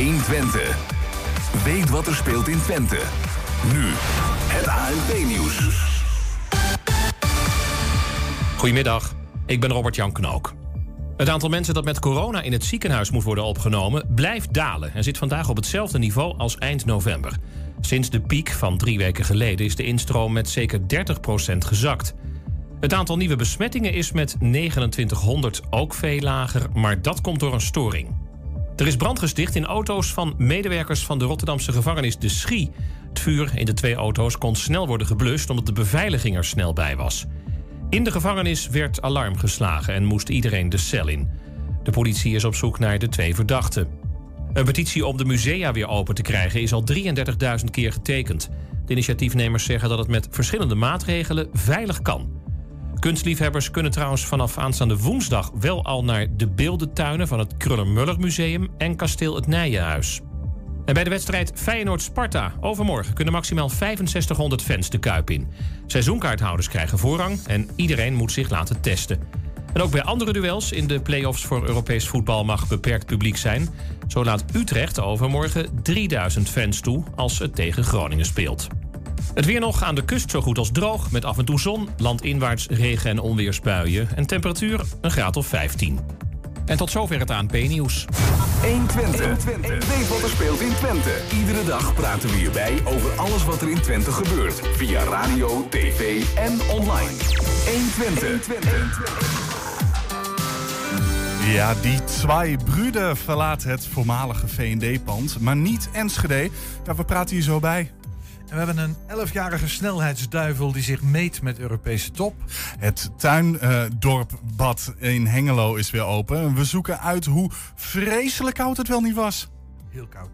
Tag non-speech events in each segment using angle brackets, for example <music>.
120. Weet wat er speelt in Twente. Nu, het ANP-nieuws. Goedemiddag, ik ben Robert-Jan Knook. Het aantal mensen dat met corona in het ziekenhuis moet worden opgenomen blijft dalen en zit vandaag op hetzelfde niveau als eind november. Sinds de piek van drie weken geleden is de instroom met zeker 30% gezakt. Het aantal nieuwe besmettingen is met 2900 ook veel lager, maar dat komt door een storing. Er is brand gesticht in auto's van medewerkers van de Rotterdamse gevangenis De Schie. Het vuur in de twee auto's kon snel worden geblust omdat de beveiliging er snel bij was. In de gevangenis werd alarm geslagen en moest iedereen de cel in. De politie is op zoek naar de twee verdachten. Een petitie om de musea weer open te krijgen is al 33.000 keer getekend. De initiatiefnemers zeggen dat het met verschillende maatregelen veilig kan. Kunstliefhebbers kunnen trouwens vanaf aanstaande woensdag wel al naar de beeldentuinen van het Kruller-Muller Museum en kasteel Het Nijenhuis. En bij de wedstrijd Feyenoord-Sparta overmorgen kunnen maximaal 6500 fans de Kuip in. Seizoenkaarthouders krijgen voorrang en iedereen moet zich laten testen. En ook bij andere duels in de play-offs voor Europees voetbal mag beperkt publiek zijn. Zo laat Utrecht overmorgen 3000 fans toe als het tegen Groningen speelt. Het weer nog aan de kust zo goed als droog, met af en toe zon, landinwaarts regen- en onweersbuien en temperatuur een graad of 15. En tot zover het ANP-nieuws. 120. Weet wat er speelt in Twente. Iedere dag praten we hierbij over alles wat er in Twente gebeurt. Via radio, tv en online. 120. Ja, die twee brüder verlaat het voormalige V&D-pand, maar niet Enschede. Ja, we praten hier zo bij. En we hebben een 11-jarige snelheidsduivel die zich meet met Europese top. Het tuindorpbad in Hengelo is weer open. We zoeken uit hoe vreselijk koud het wel niet was. Heel koud.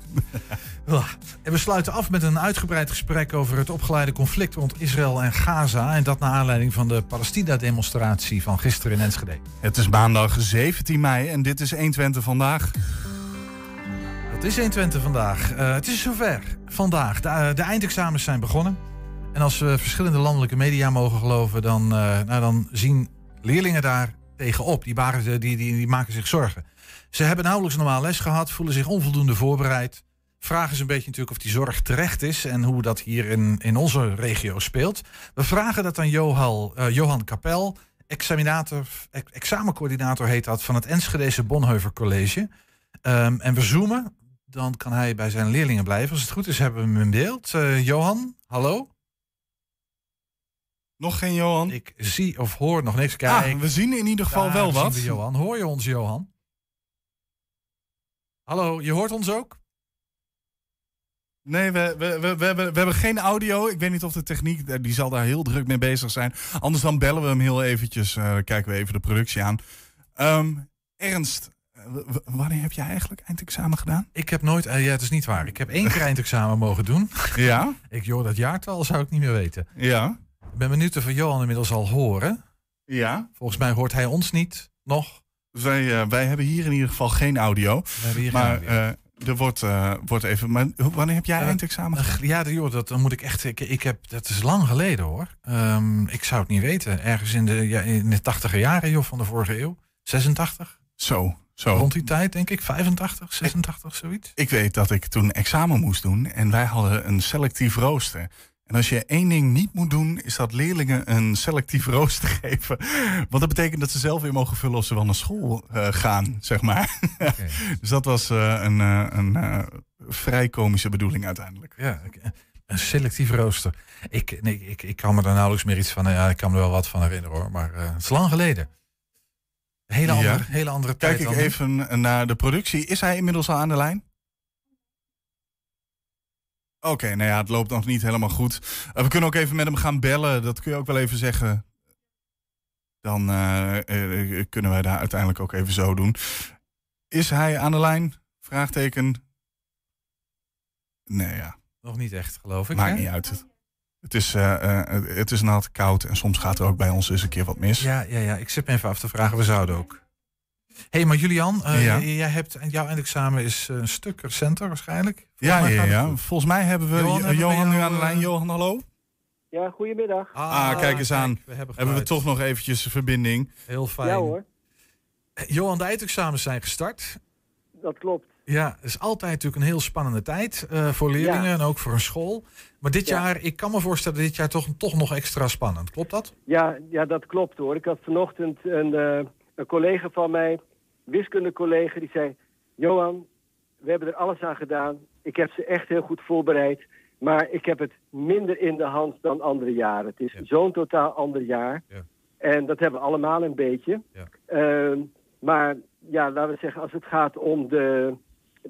<laughs> En we sluiten af met een uitgebreid gesprek over het opgeleide conflict rond Israël en Gaza. En dat naar aanleiding van de Palestina-demonstratie van gisteren in Enschede. Het is maandag 17 mei en dit is 120 vandaag. Het is 120 vandaag. Uh, het is zover. Vandaag. De, uh, de, eindexamens zijn begonnen. En als we verschillende landelijke media mogen geloven, dan, uh, nou, dan zien leerlingen daar tegenop. Die, waren, die, die, die maken zich zorgen. Ze hebben nauwelijks normaal les gehad, voelen zich onvoldoende voorbereid. Vragen ze een beetje natuurlijk of die zorg terecht is en hoe dat hier in, in onze regio speelt. We vragen dat aan Johan, Johan Kapel, examinator, examencoördinator heet dat, van het Enschedese Bonheuver College. Um, en we zoomen dan kan hij bij zijn leerlingen blijven. Als het goed is, hebben we hem in beeld. Uh, Johan, hallo? Nog geen Johan? Ik zie of hoor nog niks. Kijk. Ah, we zien in ieder geval wel wat. We Johan. Hoor je ons, Johan? Hallo, je hoort ons ook? Nee, we, we, we, we, hebben, we hebben geen audio. Ik weet niet of de techniek, eh, die zal daar heel druk mee bezig zijn. Anders dan bellen we hem heel eventjes. Uh, kijken we even de productie aan. Um, Ernst, wanneer heb jij eigenlijk eindexamen gedaan? Ik heb nooit, uh, ja, het is niet waar. Ik heb één keer eindexamen mogen doen. <laughs> Ja? Ik, joh, dat jaartal zou ik niet meer weten. Ja. Ik ben benieuwd of Johan inmiddels al horen. Ja. Volgens mij hoort hij ons niet nog. Wij, uh, wij hebben hier in ieder geval geen audio. Hier maar geen audio. Uh, er wordt, wordt even. Maar wanneer heb jij eindexamen gedaan? Ja, joh, dat dan moet ik echt. Ik, ik heb, dat is lang geleden hoor. Um, ik zou het niet weten. Ergens in de, ja, in de tachtiger jaren joh, van de vorige eeuw. 86. Zo. Zo. Rond die tijd, denk ik, 85, 86, zoiets. Ik weet dat ik toen examen moest doen en wij hadden een selectief rooster. En als je één ding niet moet doen, is dat leerlingen een selectief <laughs> rooster geven. Want dat betekent dat ze zelf weer mogen vullen of ze wel naar school uh, gaan, zeg maar. Okay. <laughs> dus dat was uh, een, uh, een vrij komische bedoeling uiteindelijk. Ja, een selectief rooster. Ik, nee, ik, ik kan me daar nauwelijks meer iets van, ja, ik kan me er wel wat van herinneren hoor, maar het is lang geleden. Hele andere, ja. hele andere Kijk tijd. ik even naar de productie. Is hij inmiddels al aan de lijn? Oké, okay, nou ja, het loopt nog niet helemaal goed. Uh, we kunnen ook even met hem gaan bellen. Dat kun je ook wel even zeggen. Dan uh, uh, kunnen wij daar uiteindelijk ook even zo doen. Is hij aan de lijn? Vraagteken. Nee, ja. Nog niet echt, geloof ik. Maakt hè? niet uit. Het is, uh, uh, het is nat koud en soms gaat er ook bij ons eens een keer wat mis. Ja, ja, ja. ik zit me even af te vragen. We zouden ook. Hé, hey, maar Julian, uh, ja. jij hebt, jouw eindexamen is een stuk recenter waarschijnlijk. Volgens ja, ja, ja. Volgens mij hebben we Johan, hebben Johan nu aan de lijn. Johan, hallo? Ja, goedemiddag. Ah, ah kijk eens aan. Kijk, we hebben, hebben, we toch nog eventjes een verbinding. Heel fijn. Ja hoor. Johan, de eindexamens zijn gestart. Dat klopt. Ja, het is altijd natuurlijk een heel spannende tijd uh, voor leerlingen Ja. en ook voor een school. Maar dit Ja. jaar, ik kan me voorstellen, dit jaar toch, toch nog extra spannend. Klopt dat? Ja, ja, dat klopt hoor. Ik had vanochtend een, eh, een collega van mij, wiskundecollega, die zei... Johan, we hebben er alles aan gedaan. Ik heb ze echt heel goed voorbereid. Maar ik heb het minder in de hand dan andere jaren. Het is Ja. zo'n totaal ander jaar. Ja. En dat hebben we allemaal een beetje. Ehm, maar ja, laten we zeggen, als het gaat om de,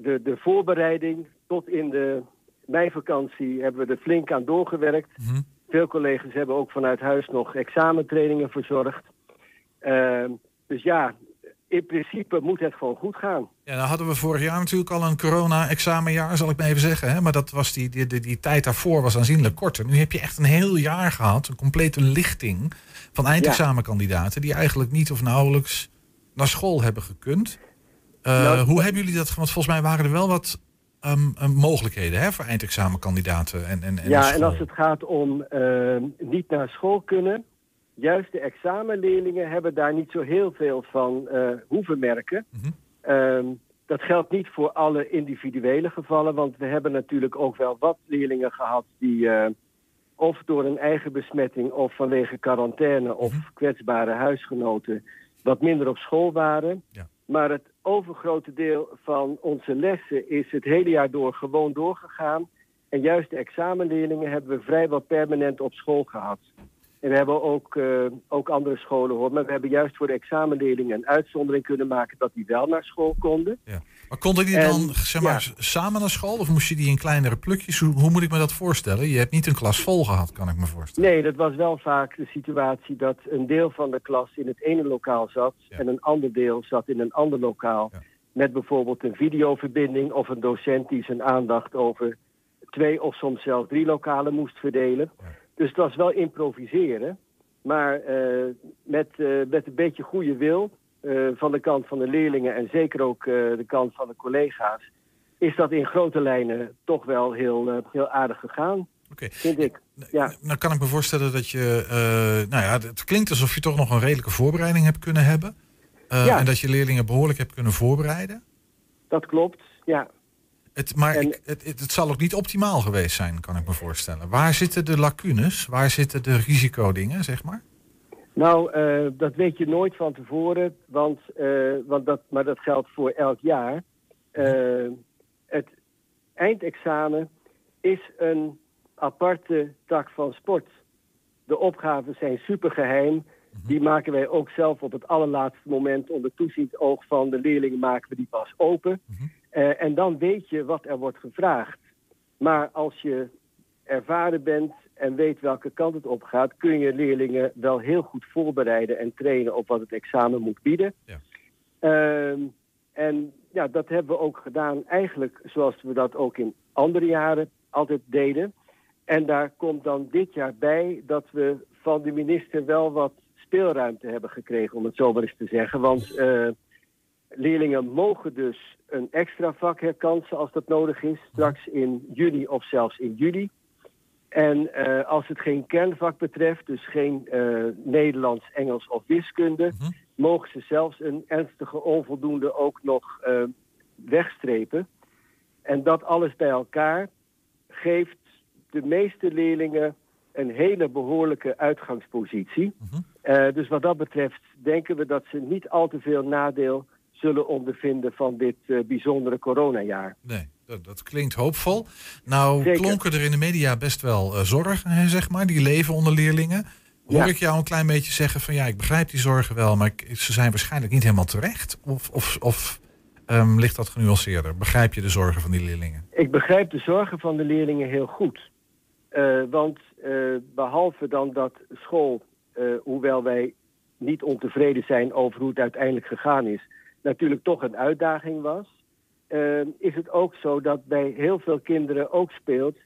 de, de voorbereiding... tot in de meivakantie hebben we er flink aan doorgewerkt. Mhm. Veel collega's hebben ook vanuit huis nog examentrainingen verzorgd. Ehm, dus ja, in principe moet het gewoon goed gaan. Ja, nou hadden we vorig jaar natuurlijk al een corona-examenjaar, zal ik maar even zeggen. Hè? Maar dat was die, die, die, die tijd daarvoor was aanzienlijk korter. Nu heb je echt een heel jaar gehad, een complete lichting van eindexamenkandidaten... die eigenlijk niet of nauwelijks naar school hebben gekund. Eh, Nou, hoe hebben jullie dat? Want volgens mij waren er wel wat ehm, eh, mogelijkheden hè, voor eindexamenkandidaten. En, en, en ja, school. en als het gaat om ehm, niet naar school kunnen... juist de examenleerlingen hebben daar niet zo heel veel van eh, hoeven merken. Mhm. Ehm, dat geldt niet voor alle individuele gevallen... want we hebben natuurlijk ook wel wat leerlingen gehad... die eh, of door een eigen besmetting of vanwege quarantaine... of Mhm. kwetsbare huisgenoten wat minder op school waren... Ja. Maar het overgrote deel van onze lessen is het hele jaar door gewoon doorgegaan. En juist de examenleerlingen hebben we vrijwel permanent op school gehad. En we hebben ook, eh, ook andere scholen hoor. Maar we hebben juist voor de examenleerlingen een uitzondering kunnen maken dat die wel naar school konden. Maar konden die En, dan zeg maar, ja. samen naar school? Of moest je die in kleinere plukjes? Hoe, hoe moet ik me dat voorstellen? Je hebt niet een klas vol gehad, kan ik me voorstellen. Nee, dat was wel vaak de situatie dat een deel van de klas in het ene lokaal zat Ja. en een ander deel zat in een ander lokaal. Ja. Met bijvoorbeeld een videoverbinding of een docent die zijn aandacht over twee of soms zelfs drie lokalen moest verdelen. Dus het was wel improviseren. Maar eh, met, eh, met een beetje goede wil van de kant van de leerlingen en zeker ook eh, de kant van de collega's, is dat in grote lijnen toch wel heel, eh, heel aardig gegaan, Oké. vind ik. Ja. Nou kan ik me voorstellen dat je... eh, nou ja, het klinkt alsof je toch nog een redelijke voorbereiding hebt kunnen hebben. Eh, Ja. En dat je leerlingen behoorlijk hebt kunnen voorbereiden. Dat klopt, ja. Het, maar En- ik, het, het, het zal ook niet optimaal geweest zijn, kan ik me voorstellen. Waar zitten de lacunes? Waar zitten de risicodingen, zeg maar? Nou, eh, dat weet je nooit van tevoren, want, eh, want dat, maar dat geldt voor elk jaar. Eh, het eindexamen is een aparte tak van sport. De opgaven zijn supergeheim. Die maken wij ook zelf op het allerlaatste moment onder toezicht oog van de leerlingen maken we die pas open. Mhm. En dan weet je wat er wordt gevraagd. Maar als je ervaren bent en weet welke kant het op gaat, kun je leerlingen wel heel goed voorbereiden en trainen op wat het examen moet bieden. Ja. Ehm, en ja, dat hebben we ook gedaan eigenlijk zoals we dat ook in andere jaren altijd deden. En daar komt dan dit jaar bij dat we van de minister wel wat speelruimte hebben gekregen, om het zo maar eens te zeggen. Want eh, leerlingen mogen dus een extra vak herkansen als dat nodig is, straks in juni of zelfs in juli. En eh, als het geen kernvak betreft, dus geen eh, Nederlands, Engels of wiskunde, Mhm. mogen ze zelfs een ernstige onvoldoende ook nog eh, wegstrepen. En dat alles bij elkaar geeft de meeste leerlingen een hele behoorlijke uitgangspositie. Mhm. Dus wat dat betreft denken we dat ze niet al te veel nadeel zullen ondervinden van dit bijzondere coronajaar. Nee, dat, klinkt hoopvol. Nou Zeker. klonken er in de media best wel eh, zorgen, hè, zeg maar, die leven onder leerlingen. Hoor Ja. ik jou een klein beetje zeggen van ja, ik begrijp die zorgen wel, maar ze zijn waarschijnlijk niet helemaal terecht? Of, of, of ehm, ligt dat genuanceerder? Begrijp je de zorgen van die leerlingen? Ik begrijp de zorgen van de leerlingen heel goed. Eh, want eh, behalve dan dat school, hoewel wij niet ontevreden zijn over hoe het uiteindelijk gegaan is, natuurlijk toch een uitdaging was, eh, is het ook zo dat bij heel veel kinderen ook speelt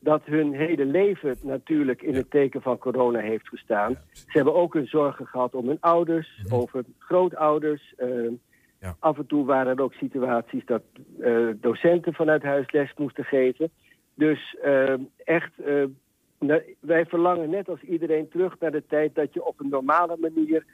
dat hun hele leven natuurlijk in het teken van corona heeft gestaan. Ze hebben ook hun zorgen gehad om hun ouders, Mhm. over grootouders. eh, Ja. Af en toe waren er ook situaties dat eh, docenten vanuit huis les moesten geven. Dus eh, echt, wij verlangen net als iedereen terug naar de tijd dat je op een normale manier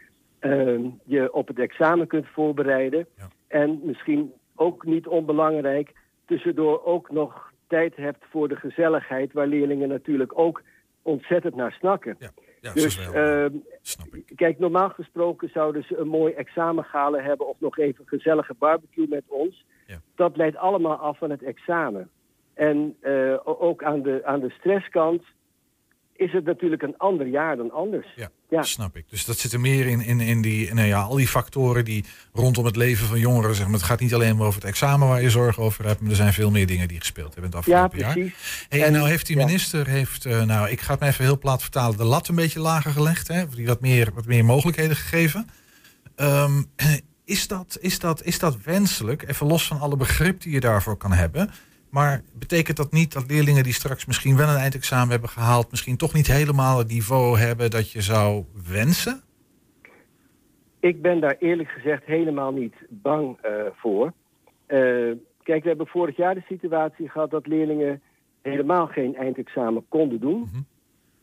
je op het examen kunt voorbereiden. Ja. En misschien ook niet onbelangrijk, tussendoor ook nog tijd hebt voor de gezelligheid, waar leerlingen natuurlijk ook ontzettend naar snakken. Ja, ja Dus eh, ik. kijk, normaal gesproken zouden ze een mooi examengalen hebben of nog even een gezellige barbecue met ons. Ja. Dat leidt allemaal af van het examen. En eh, ook aan de, aan de stresskant is het natuurlijk een ander jaar dan anders. Ja, Ja. snap ik. Dus dat zit er meer in, in, in die, nou ja, al die factoren die rondom het leven van jongeren, zeg maar. Het gaat niet alleen maar over het examen waar je zorgen over hebt, maar er zijn veel meer dingen die gespeeld hebben in het Ja, afgelopen jaar. precies. Hey, en En- nou heeft die ja. minister, heeft, eh, nou, ik ga het me even heel plat vertalen, de lat een beetje lager gelegd. Hè? Die wat meer, wat meer mogelijkheden gegeven. Ehm, <clears throat> is, dat, is, dat, is dat wenselijk? Even los van alle begrip die je daarvoor kan hebben. Maar betekent dat niet dat leerlingen die straks misschien wel een eindexamen hebben gehaald, misschien toch niet helemaal het niveau hebben dat je zou wensen? Ik ben daar eerlijk gezegd helemaal niet bang eh, voor. Eh, kijk, we hebben vorig jaar de situatie gehad dat leerlingen helemaal geen eindexamen konden doen. Mhm.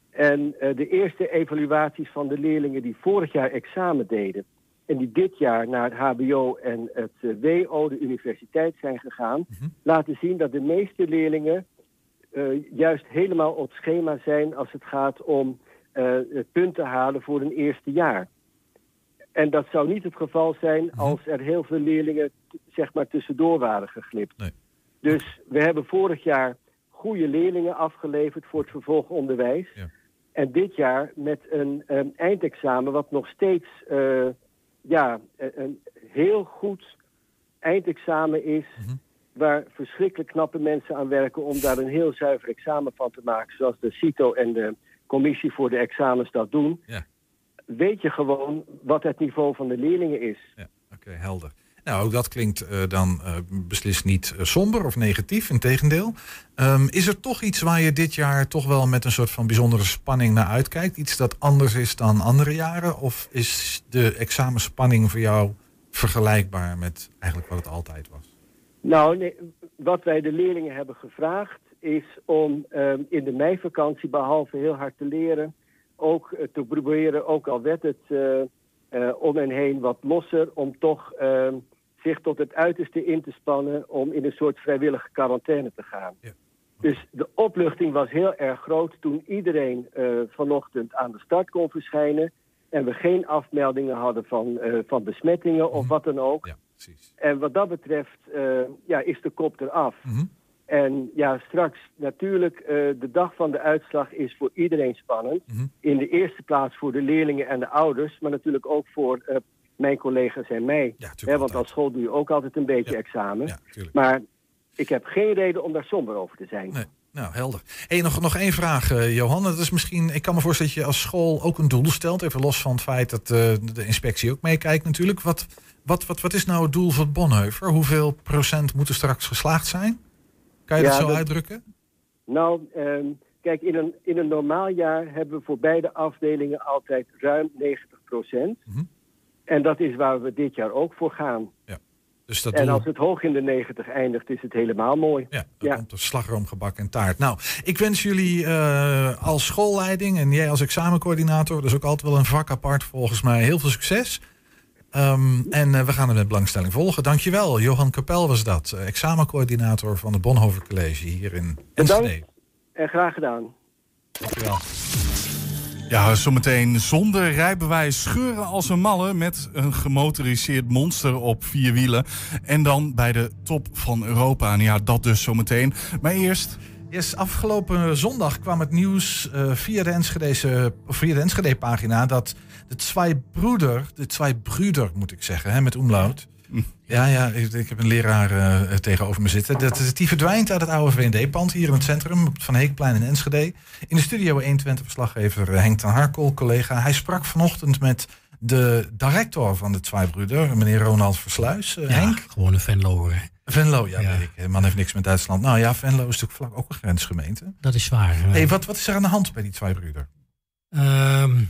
En eh, de eerste evaluaties van de leerlingen die vorig jaar examen deden en die dit jaar naar het HBO en het eh, WO, de universiteit, zijn gegaan, Mhm. laten zien dat de meeste leerlingen eh, juist helemaal op schema zijn als het gaat om eh, het punten halen voor een eerste jaar. En dat zou niet het geval zijn Mhm. als er heel veel leerlingen zeg maar tussendoor waren geglipt. Nee. Dus we hebben vorig jaar goede leerlingen afgeleverd voor het vervolgonderwijs. Ja. En dit jaar met een, eindexamen wat nog steeds eh, ja, een, een heel goed eindexamen is. Mhm. Waar verschrikkelijk knappe mensen aan werken om daar een heel zuiver examen van te maken. Zoals de CITO en de commissie voor de examens dat doen. Ja. Weet je gewoon wat het niveau van de leerlingen is. Ja, oké, helder. Nou, ook dat klinkt eh, dan eh, beslist niet eh, somber of negatief, integendeel. Ehm is er toch iets waar je dit jaar toch wel met een soort van bijzondere spanning naar uitkijkt? Iets dat anders is dan andere jaren? Of is de examenspanning voor jou vergelijkbaar met eigenlijk wat het altijd was? Nou, nee, wat wij de leerlingen hebben gevraagd is om ehm, in de meivakantie, behalve heel hard te leren, ook te proberen, ook al werd het om en heen wat losser, om toch ehm, zich tot het uiterste in te spannen om in een soort vrijwillige quarantaine te gaan. Ja. Dus de opluchting was heel erg groot toen iedereen eh, vanochtend aan de start kon verschijnen en we geen afmeldingen hadden van, eh, van besmettingen of Mhm. wat dan ook. Ja, precies. En wat dat betreft eh, ja, is de kop eraf. Mhm. En ja, straks natuurlijk, eh, de dag van de uitslag is voor iedereen spannend. Mhm. In de eerste plaats voor de leerlingen en de ouders, maar natuurlijk ook voor eh, mijn collega's en mij. Ja, want als school doe je ook altijd een beetje Ja. examen. Ja. Maar ik heb geen reden om daar somber over te zijn. Nee. Nou, helder. Hey, nog, nog één vraag, eh, Johan. Dat is misschien, ik kan me voorstellen dat je als school ook een doel stelt. Even los van het feit dat de inspectie ook meekijkt natuurlijk. Wat, wat, wat, wat is nou het doel van Bonheuver? Hoeveel procent moet er straks geslaagd zijn? Kan je Ja, dat zo dat- uitdrukken? Nou, ehm, kijk, in een, in een normaal jaar hebben we voor beide afdelingen altijd ruim 90 procent. Mhm. En dat is waar we dit jaar ook voor gaan. Dus dat En als het hoog in de 90 eindigt, is het helemaal mooi. ja, dan ja. komt er slagroomgebak en taart. Nou, ik wens jullie eh, als schoolleiding en jij als examencoördinator, dat is ook altijd wel een vak apart volgens mij, heel veel succes. Ehm, en eh, we gaan het met belangstelling volgen. Dankjewel. Johan Kapel was dat, eh, examencoördinator van het Bonhoeffer College hier in Enschede. En graag gedaan. Dankjewel. Ja, zometeen zonder rijbewijs scheuren als een malle met een gemotoriseerd monster op vier wielen. En dan bij de top van Europa. En ja, dat dus zometeen. Maar eerst... Yes, afgelopen zondag kwam het nieuws eh, via de Enschedese, of via de Enschede-pagina dat de twee broeder, de twee broeder moet ik zeggen, hè, met omlaut. <laughs> Ja, ja, ik, ik heb een leraar eh, tegenover me zitten. Dat, die verdwijnt uit het oude VND-pand hier in het centrum, op het Van Heekplein in Enschede. In de studio 120-verslaggever Henk ten Harkel, collega. Hij sprak vanochtend met de director van de twee broeder, meneer Ronald Versluis. Eh, Ja, Henk? gewoon een Venlo. Venlo, ja, Ja. weet ik. De man heeft niks met Duitsland. Nou ja, Venlo is natuurlijk vlak ook een grensgemeente. Dat is waar. Hey, wat, wat is er aan de hand bij die twee broeder? Ehm,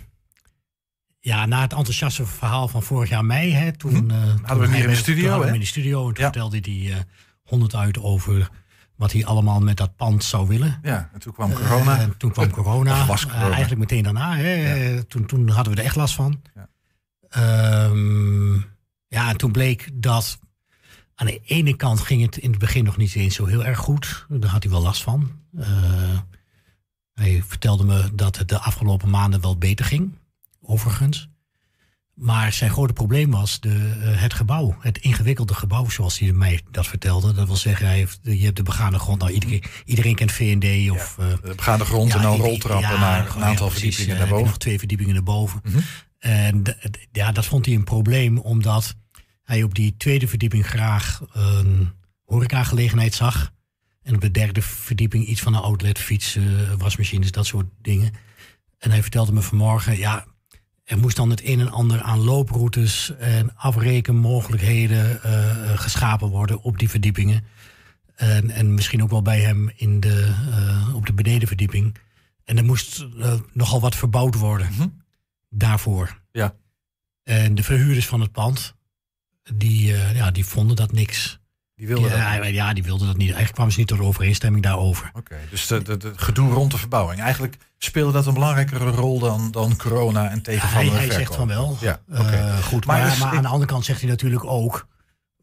ja, na het enthousiaste verhaal van vorig jaar mei, hè, toen, Mhm. eh, Hadden we hem hier in de studio, hadden we in de studio en toen Ja. vertelde hij eh, honderd uit over wat hij allemaal met dat pand zou willen. Ja, en toen kwam corona. Eh, en toen kwam corona. <laughs> Eh, eigenlijk meteen daarna. Hè, Ja. Eh, toen, toen hadden we er echt last van. Ja. Ehm, ja, en toen bleek dat aan de ene kant ging het in het begin nog niet eens zo heel erg goed. Daar had hij wel last van. Uh, hij vertelde me dat het de afgelopen maanden wel beter ging, overigens. Maar zijn grote probleem was de, uh, het gebouw, het ingewikkelde gebouw, zoals hij mij dat vertelde. Dat wil zeggen, hij heeft, je hebt de begane grond. Nou, iedereen, iedereen kent V&D of... Ja, de begane grond ja, en dan roltrappen naar een aantal verdiepingen naar boven. nog twee verdiepingen naar boven. Mm -hmm. En ja, dat vond hij een probleem, omdat hij op die tweede verdieping graag een horecagelegenheid zag. En op de derde verdieping iets van een outlet, fietsen, wasmachines, dat soort dingen. En hij vertelde me vanmorgen, ja, er moest dan het een en ander aan looproutes en afrekenmogelijkheden uh, geschapen worden op die verdiepingen. En, en misschien ook wel bij hem in de, uh, op de benedenverdieping. En er moest nogal wat verbouwd worden mm -hmm. daarvoor. Ja. En de verhuurders van het pand, die, ja, die vonden dat niks. Die wilde die, dat niet. Ja, die wilden dat niet. Eigenlijk kwamen ze niet tot overeenstemming daarover. Oké, okay, dus de, gedoe rond de verbouwing. Eigenlijk speelde dat een belangrijkere rol dan, dan corona en tegenvallende ja, hij, hij zegt van wel. Ja, okay. uh, goed, maar, maar, maar aan de andere kant zegt hij natuurlijk ook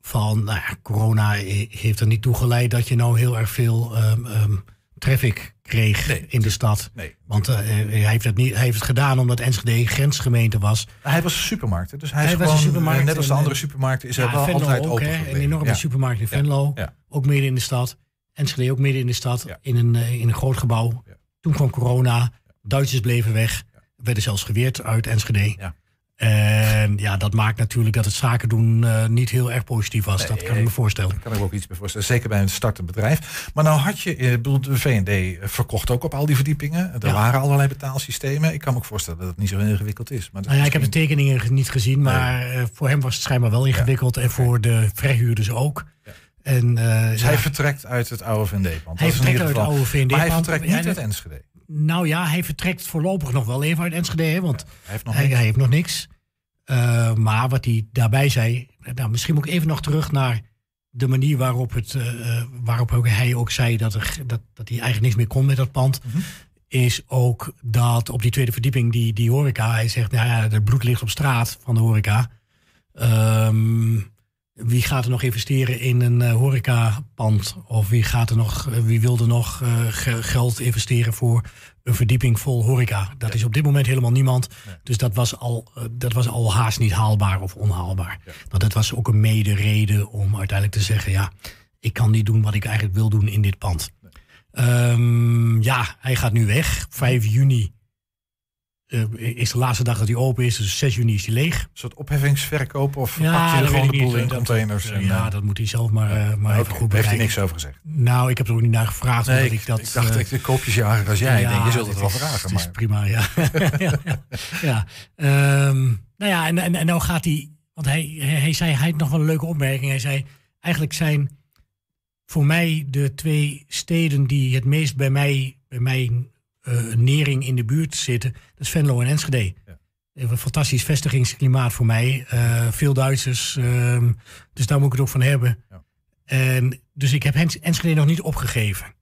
van... Nou ja, corona heeft er niet toe geleid dat je nou heel erg veel um, um, traffic kreeg nee, in de stad. Nee. Want uh, hij, heeft het niet, hij heeft het gedaan omdat Enschede grensgemeente was. Hij was een supermarkt. Dus hij, hij is was gewoon, een supermarkt. Net als de andere supermarkten is ja, hij wel Venlo altijd ook, open hè. Een enorme ja. supermarkt in Venlo. Ja. Ook midden in de stad. Enschede ook midden in de stad. In, een, in een groot gebouw. Toen kwam corona. Duitsers bleven weg. Werden zelfs geweerd uit Enschede. En ja, dat maakt natuurlijk dat het zaken doen uh, niet heel erg positief was. Nee, dat kan ik me voorstellen. Daar kan ik me ook iets bij voorstellen. Zeker bij een startend bedrijf. Maar nou had je, ik bedoel, de V&D verkocht ook op al die verdiepingen. Er Ja. waren allerlei betaalsystemen. Ik kan me ook voorstellen dat het niet zo ingewikkeld is. Maar Nou ja, ik heb de tekeningen niet gezien, maar eh, voor hem was het schijnbaar wel ingewikkeld. En voor de verhuurders ook. Ja. En, eh, Dus hij vertrekt uit het oude V&D-pand. hij vertrekt uit het oude VND. Maar hij vertrekt niet uit Enschede. Nou ja, hij vertrekt voorlopig nog wel even uit Enschede. Hè, want Hij heeft nog hij, niks. hij heeft nog niks. Eh, maar wat hij daarbij zei. Nou, misschien moet ik even nog terug naar de manier waarop, het, eh, eh, waarop ook hij ook zei dat, er, dat, dat hij eigenlijk niks meer kon met dat pand. Mhm. Is ook dat op die tweede verdieping, die, die horeca, hij zegt, nou ja, het bloed ligt op straat van de horeca. Ehm, wie gaat er nog investeren in een eh, horecapand? Of wie, gaat er nog, eh, wie wil er nog eh, ge- geld investeren voor een verdieping vol horeca? Dat is op dit moment helemaal niemand. Nee. Dus dat was, al, dat was al haast niet haalbaar of onhaalbaar. Want dat was ook een mede reden om uiteindelijk te zeggen... ja, ik kan niet doen wat ik eigenlijk wil doen in dit pand. Ehm, ja, hij gaat nu weg. 5 juni eh, is de laatste dag dat hij open is. Dus 6 juni is hij leeg. Een soort opheffingsverkoop of pak je er gewoon de boel in containers? dat- en, ja, eh, dat moet hij zelf maar, eh, maar even goed Daar heeft hij niks over gezegd. Nou, ik heb er ook niet naar gevraagd. Nee, omdat ik, ik, dat, ik dacht, eh, ik de koopjesjager als jij. denk, je zult het wel vragen. Het is Maar prima, ja. ja, <laughs> ja, ja. Ehm, nou ja, en, en, en nou gaat hij... Want hij, hij, hij zei, hij had nog wel een leuke opmerking. Hij zei, eigenlijk zijn voor mij de twee steden die het meest bij mij, bij mijn eh, nering in de buurt zitten. Dat is Venlo en Enschede. Ja. Een fantastisch vestigingsklimaat voor mij. Eh, veel Duitsers. ehm, dus daar moet ik het ook van hebben. Ja. En, dus ik heb Enschede nog niet opgegeven.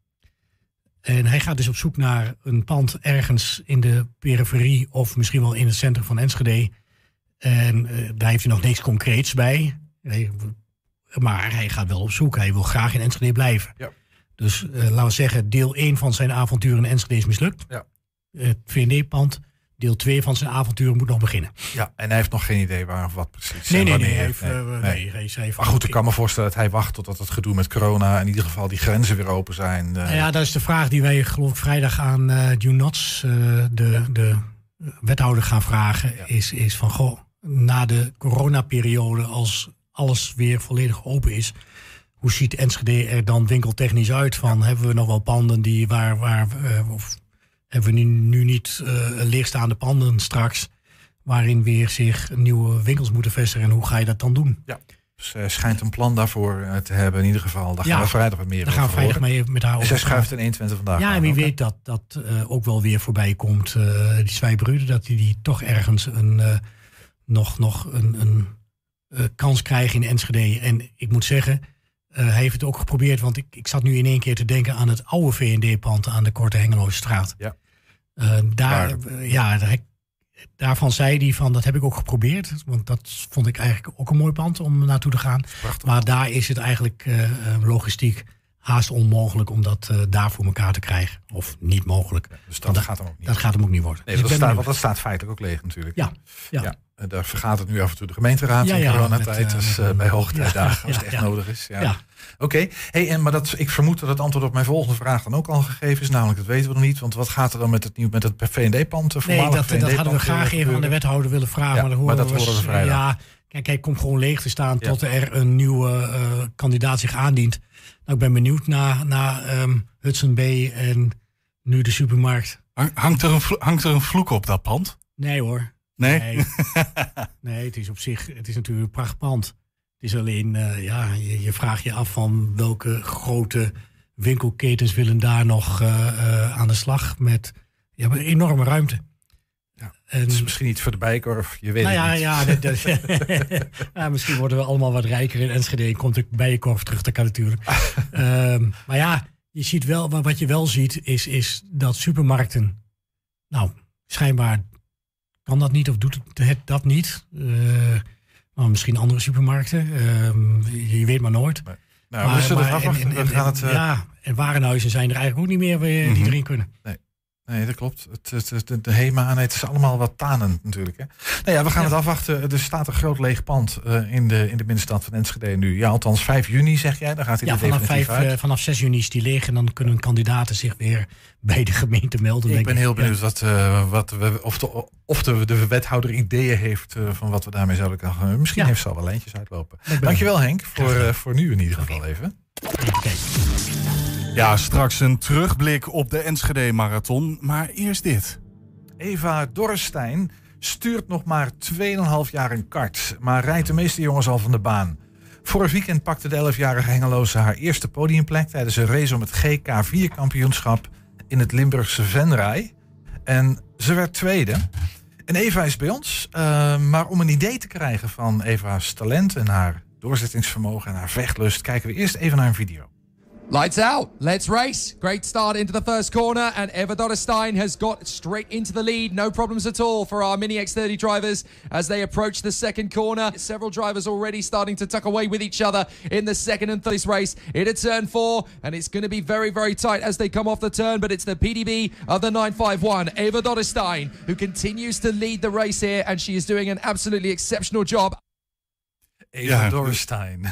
En hij gaat dus op zoek naar een pand ergens in de periferie of misschien wel in het centrum van Enschede. En eh, daar heeft hij nog niks concreets bij. Nee, maar hij gaat wel op zoek. Hij wil graag in Enschede blijven. Ja. Dus eh, laten we zeggen, deel 1 van zijn avontuur in Enschede is mislukt. Ja. Het VND-pand. Deel 2 van zijn avontuur moet nog beginnen. ja, en hij heeft nog geen idee waar of wat precies. Nee, en nee, nee. wanneer. Hij heeft, eh, Nee, nee, nee. hij Maar goed, ik kan me voorstellen dat hij wacht totdat het gedoe met corona... in ieder geval die grenzen weer open zijn. eh, Nou ja, dat is de vraag die wij geloof ik vrijdag aan eh June Knots, eh, de, de wethouder, gaan vragen. Ja. Is, is van, goh, na de coronaperiode, als alles weer volledig open is... hoe ziet Enschede er dan winkeltechnisch uit? Van, Hebben we nog wel panden die waar... waar eh, of hebben we nu, nu niet eh, leegstaande panden straks... waarin weer zich nieuwe winkels moeten vestigen? En hoe ga je dat dan doen? Dus eh, schijnt een plan daarvoor te hebben. In ieder geval, daar Ja, gaan we vrijdag wat meer Daar gaan we vrijdag mee met haar over zij schuift in 21 vandaag Ja, en wie weet dat dat ook wel weer voorbij komt. die Zwijbruden, dat die, die toch ergens een, nog, nog een, een kans krijgen in Enschede. En ik moet zeggen, hij heeft het ook geprobeerd. Want ik, ik zat nu in één keer te denken aan het oude VND-pand aan de Korte Hengeloze straat. Ja. Eh, daar, Waar? eh, ja, daar, daarvan zei hij van, dat heb ik ook geprobeerd. Want dat vond ik eigenlijk ook een mooi pand om naartoe te gaan. Maar daar is het eigenlijk eh, eh, logistiek haast onmogelijk om dat uh, daar voor elkaar te krijgen. Of niet mogelijk. dus dat, gaat hem ook niet. Dat gaat hem ook niet worden. Nee, dus dat, staat, want dat staat feitelijk ook leeg natuurlijk. Ja, ja. ja. En daar vergaat het nu af en toe de gemeenteraad in coronatijd. dus uh, bij hoogtijdagen als het echt nodig is. Ja. Oké, hey, en maar dat, ik vermoed dat het antwoord op mijn volgende vraag dan ook al gegeven is. Namelijk, dat weten we nog niet. Want wat gaat er dan met het, nieuw, met het VND-pand? Nee, dat, dat hadden we graag even aan de wethouder willen vragen. maar, maar, dat horen we vrijdag. Ja, kijk, hij komt gewoon leeg te staan tot er een nieuwe uh, kandidaat zich aandient. Nou, ik ben benieuwd naar, naar um, Hudson Bay en nu de supermarkt. Hangt er, een, hangt er een vloek op dat pand? Nee hoor. Nee? Nee, <laughs> nee het is op zich, het is natuurlijk een prachtpand. Het is alleen, uh, ja, je, je vraagt je af van welke grote winkelketens willen daar nog uh, uh, aan de slag met hebt een enorme ruimte. Ja, en, het is misschien iets voor de Bijenkorf, je weet nou het ja, niet. Ja, <laughs> dat, dat, <laughs> ja, misschien worden we allemaal wat rijker in Enschede. En komt de Bijenkorf terug, dat kan natuurlijk. um, maar ja, je ziet wel, wat je wel ziet, is, is dat supermarkten, nou, schijnbaar kan dat niet of doet het, het dat niet. Maar misschien andere supermarkten. Uh, je weet maar nooit. Nee. Nou, maar, we zullen maar, afwachten. En, het, uh... Ja, en warenhuizen zijn er eigenlijk ook niet meer die mm -hmm. erin kunnen. Nee. Nee, dat klopt. Het, het, het, de HEMA, nee, het is allemaal wat tanen natuurlijk. Hè. Nou ja, we gaan ja. het afwachten. Er staat een groot leeg pand uh, in, de, in de binnenstad van Enschede nu. Ja, althans 5 juni zeg jij, dan gaat hij ja, vanaf, definitief 5, uit. uh, vanaf 6 juni is die leeg en dan kunnen kandidaten zich weer <laughs> bij de gemeente melden. Ik denk ben heel benieuwd wat, uh, wat we, of, de, of de, de wethouder ideeën heeft van wat we daarmee zouden kunnen gaan. Misschien ja. heeft ze al wel lijntjes uitlopen. Dankjewel Henk, voor, voor nu in ieder geval okay. even. Ja, straks een terugblik op de Enschede Marathon. Maar eerst dit. Eva Dorrestein stuurt nog maar 2,5 jaar een kart, maar rijdt de meeste jongens al van de baan. Vorig weekend pakte de 11-jarige Hengeloze haar eerste podiumplek tijdens een race om het GK4-kampioenschap in het Limburgse Venray. En ze werd tweede. En Eva is bij ons, uh, maar om een idee te krijgen van Eva's talent en haar doorzettingsvermogen en haar vechtlust, kijken we eerst even naar een video. Lights out. Let's race. Great start into the first corner, and Eva Dotterstein has got straight into the lead. No problems at all for our Mini X30 drivers as they approach the second corner. Several drivers already starting to tuck away with each other in the second and third race. Into turn four, and it's going to be very, very tight as they come off the turn, but it's the PDB of the 951, Eva Dotterstein, who continues to lead the race here, and she is doing an absolutely exceptional job. Eva ja, Dorstein.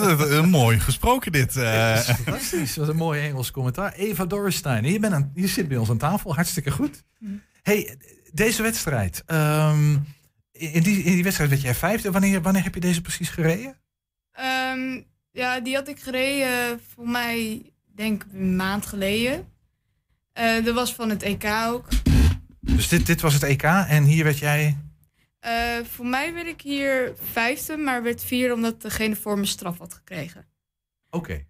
<laughs> mooi gesproken dit. Uh. Fantastisch, wat een mooi Engels commentaar. Eva Dorstein, je, bent aan, je zit bij ons aan tafel, hartstikke goed. Mm. hey, deze wedstrijd. Um, in, die, in die wedstrijd werd jij vijfde. Wanneer, wanneer heb je deze precies gereden? Um, ja, die had ik gereden voor mij, denk ik, een maand geleden. Uh, dat was van het EK ook. Dus dit, dit was het EK en hier werd jij... Uh, voor mij werd ik hier vijfde, maar werd vierde omdat degene voor me straf had gekregen. Oké. Okay.